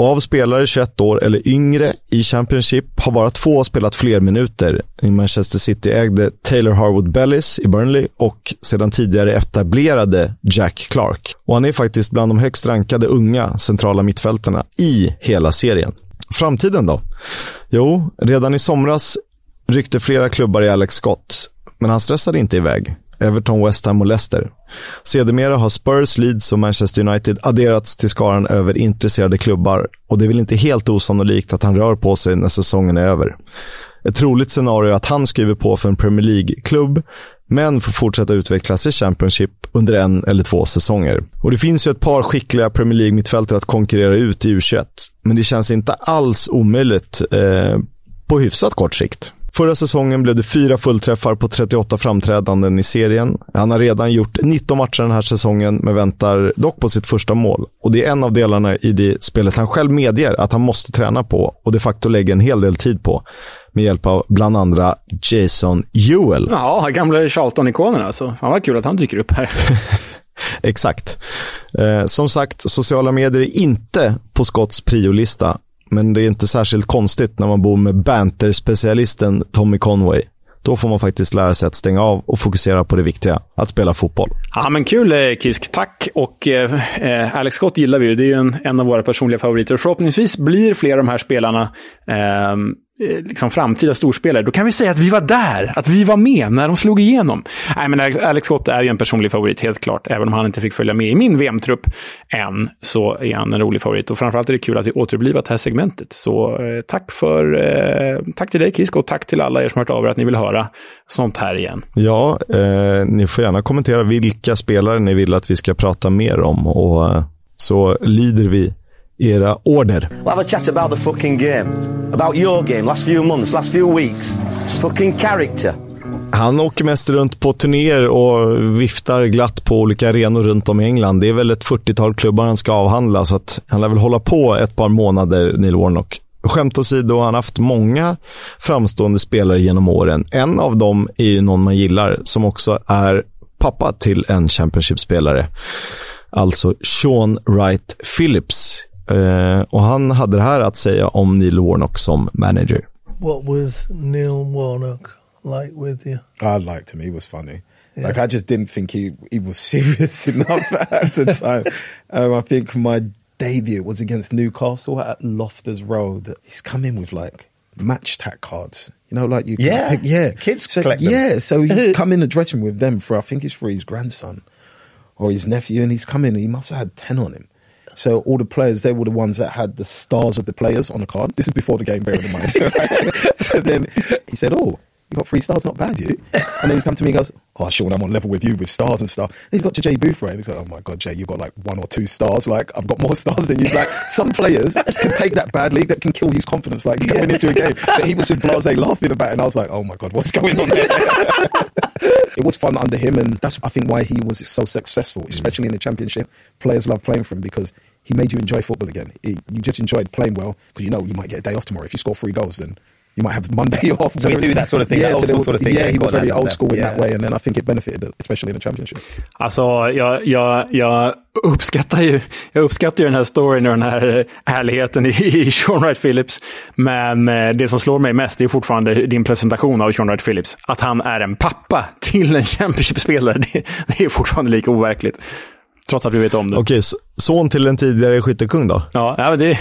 Speaker 1: Och av spelare 21 år eller yngre i Championship har bara två spelat fler minuter. I Manchester City ägde Taylor Harwood Bellis i Burnley och sedan tidigare etablerade Jack Clark. Och han är faktiskt bland de högst rankade unga centrala mittfältarna i hela serien. Framtiden då? Jo, redan i somras ryckte flera klubbar i Alex Scott, men han stressade inte iväg. Everton, West Ham och Leicester. Sedermera har Spurs, Leeds och Manchester United adderats till skaran över intresserade klubbar och det är väl inte helt osannolikt att han rör på sig när säsongen är över. Ett troligt scenario är att han skriver på för en Premier League-klubb, men får fortsätta utvecklas i Championship under en eller två säsonger. Och Det finns ju ett par skickliga Premier League-mittfältare att konkurrera ut i U21, men det känns inte alls omöjligt eh, på hyfsat kort sikt. Förra säsongen blev det fyra fullträffar på 38 framträdanden i serien. Han har redan gjort 19 matcher den här säsongen, men väntar dock på sitt första mål. Och Det är en av delarna i det spelet han själv medger att han måste träna på och de facto lägger en hel del tid på. Med hjälp av bland andra Jason Ewell.
Speaker 2: Ja, gamla Charlton-ikonen alltså. Fan vad kul att han dyker upp här.
Speaker 1: Exakt. Eh, som sagt, sociala medier är inte på Scotts priolista men det är inte särskilt konstigt när man bor med banter-specialisten Tommy Conway. Då får man faktiskt lära sig att stänga av och fokusera på det viktiga, att spela fotboll.
Speaker 2: Ja, men kul eh, Kisk. Tack. Och eh, eh, Alex Scott gillar vi ju. Det är ju en, en av våra personliga favoriter. Förhoppningsvis blir fler av de här spelarna Eh, Eh, liksom framtida storspelare, då kan vi säga att vi var där, att vi var med när de slog igenom. Nej, men Alex Scott är ju en personlig favorit, helt klart. Även om han inte fick följa med i min VM-trupp än, så är han en rolig favorit. Och framförallt är det kul att vi återupplivat det här segmentet. Så eh, tack, för, eh, tack till dig Kisk och tack till alla er som hört av er att ni vill höra sånt här igen.
Speaker 1: Ja, eh, ni får gärna kommentera vilka spelare ni vill att vi ska prata mer om. Och eh, så lider vi era order.
Speaker 3: We'll have a chat about the fucking game. About your game, last few months, last few weeks. Fucking character.
Speaker 1: Han åker mest runt på turnéer och viftar glatt på olika arenor runt om i England. Det är väl ett 40-tal klubbar han ska avhandla, så att han lär väl hålla på ett par månader, Neil Warnock. Skämt åsido, han har haft många framstående spelare genom åren. En av dem är ju någon man gillar, som också är pappa till en Championship-spelare. Alltså Sean Wright Phillips och han hade det här att säga om Neil Warnock som manager.
Speaker 4: What was Neil Warnock like with you?
Speaker 5: I liked him. He was funny. Yeah. Like I just didn't think he he was serious enough at the time. um, I think my debut was against Newcastle at Loftus Road. He's come in with like match tack cards. You know, like you
Speaker 3: yeah,
Speaker 5: pick, yeah,
Speaker 3: kids
Speaker 5: so,
Speaker 3: collect them.
Speaker 5: Yeah, so he's come in the dressing with them for I think it's for his grandson or his nephew, and he's come in. He must have had ten on him. So all the players, they were the ones that had the stars of the players on the card. This is before the game, bearing in mind. So then he said, "Oh, you got three stars, not bad, you." And then he come to me and goes, "Oh, Sean, I'm on level with you with stars and stuff." And he's got to Jay Boothray. He's like, "Oh my god, Jay, you've got like one or two stars. Like I've got more stars than you." Like some players can take that badly, that can kill his confidence. Like going yeah. into a game, but he was just blasé laughing about it, and I was like, "Oh my god, what's going on?" it was fun under him, and that's I think why he was so successful, especially in the championship. Players love playing for him because he made you enjoy football again. It, you just enjoyed playing well because you know you might get a day off tomorrow. If you score three goals, then you might have Monday off.
Speaker 3: So we do that sort of thing, yeah, old school sort of thing.
Speaker 5: Yeah, he was very old school in yeah. that way and then I think it benefited, especially in the championship.
Speaker 2: Alltså, jag, jag, jag, uppskattar ju, jag uppskattar ju den här storyn och den här ärligheten i, i Sean Wright Phillips. Men eh, det som slår mig mest är fortfarande din presentation av Sean Wright Phillips. Att han är en pappa till en Championship-spelare. Det, det är fortfarande lika overkligt. Trots att vi vet om det.
Speaker 1: Okej, son till en tidigare skyttekung då?
Speaker 2: Ja, det,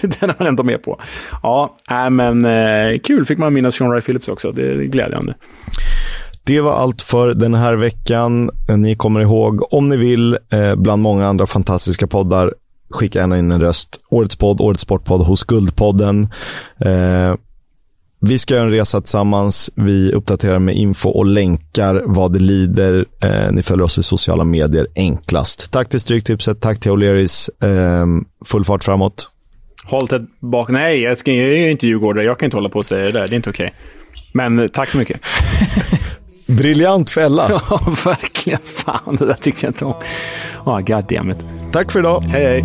Speaker 2: det, den är man ändå med på. Ja, äh, men eh, kul fick man minnas Sean Ray Phillips också. Det är glädjande.
Speaker 1: Det var allt för den här veckan. Ni kommer ihåg, om ni vill, eh, bland många andra fantastiska poddar, skicka gärna in en röst. Årets podd, Årets Sportpodd hos Guldpodden. Eh, vi ska göra en resa tillsammans. Vi uppdaterar med info och länkar vad det lider. Eh, ni följer oss i sociala medier enklast. Tack till Stryktipset, tack till O'Learys. Eh, full fart framåt.
Speaker 2: Håll tätt bak. Nej, jag, ska, jag är inte djurgårdare. Jag kan inte hålla på och säga det där. Det är inte okej. Okay. Men eh, tack så mycket.
Speaker 1: Briljant fälla.
Speaker 2: ja, verkligen. Fan, det där tyckte jag inte om. Oh, God damn it.
Speaker 1: Tack för idag.
Speaker 2: Hej, hej.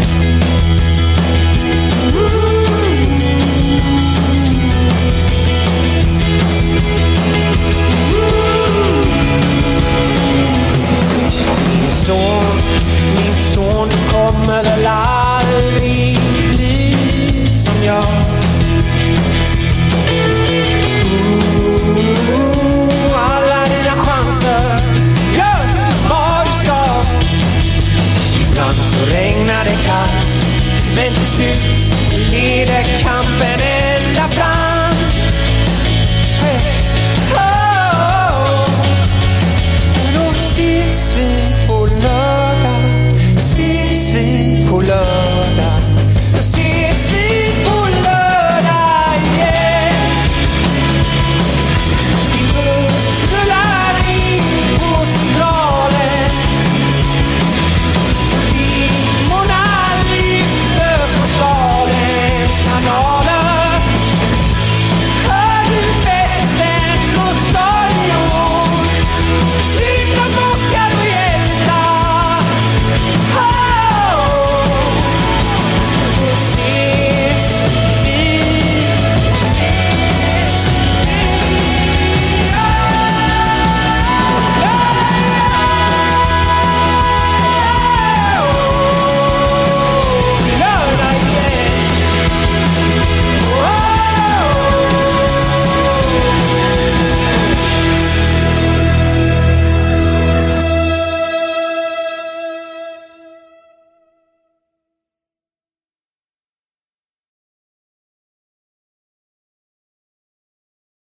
Speaker 6: Kommer väl aldrig bli som jag. Ooh, alla dina chanser, gör du ska. Ibland så regnar det kallt, men till slut blir det kamp.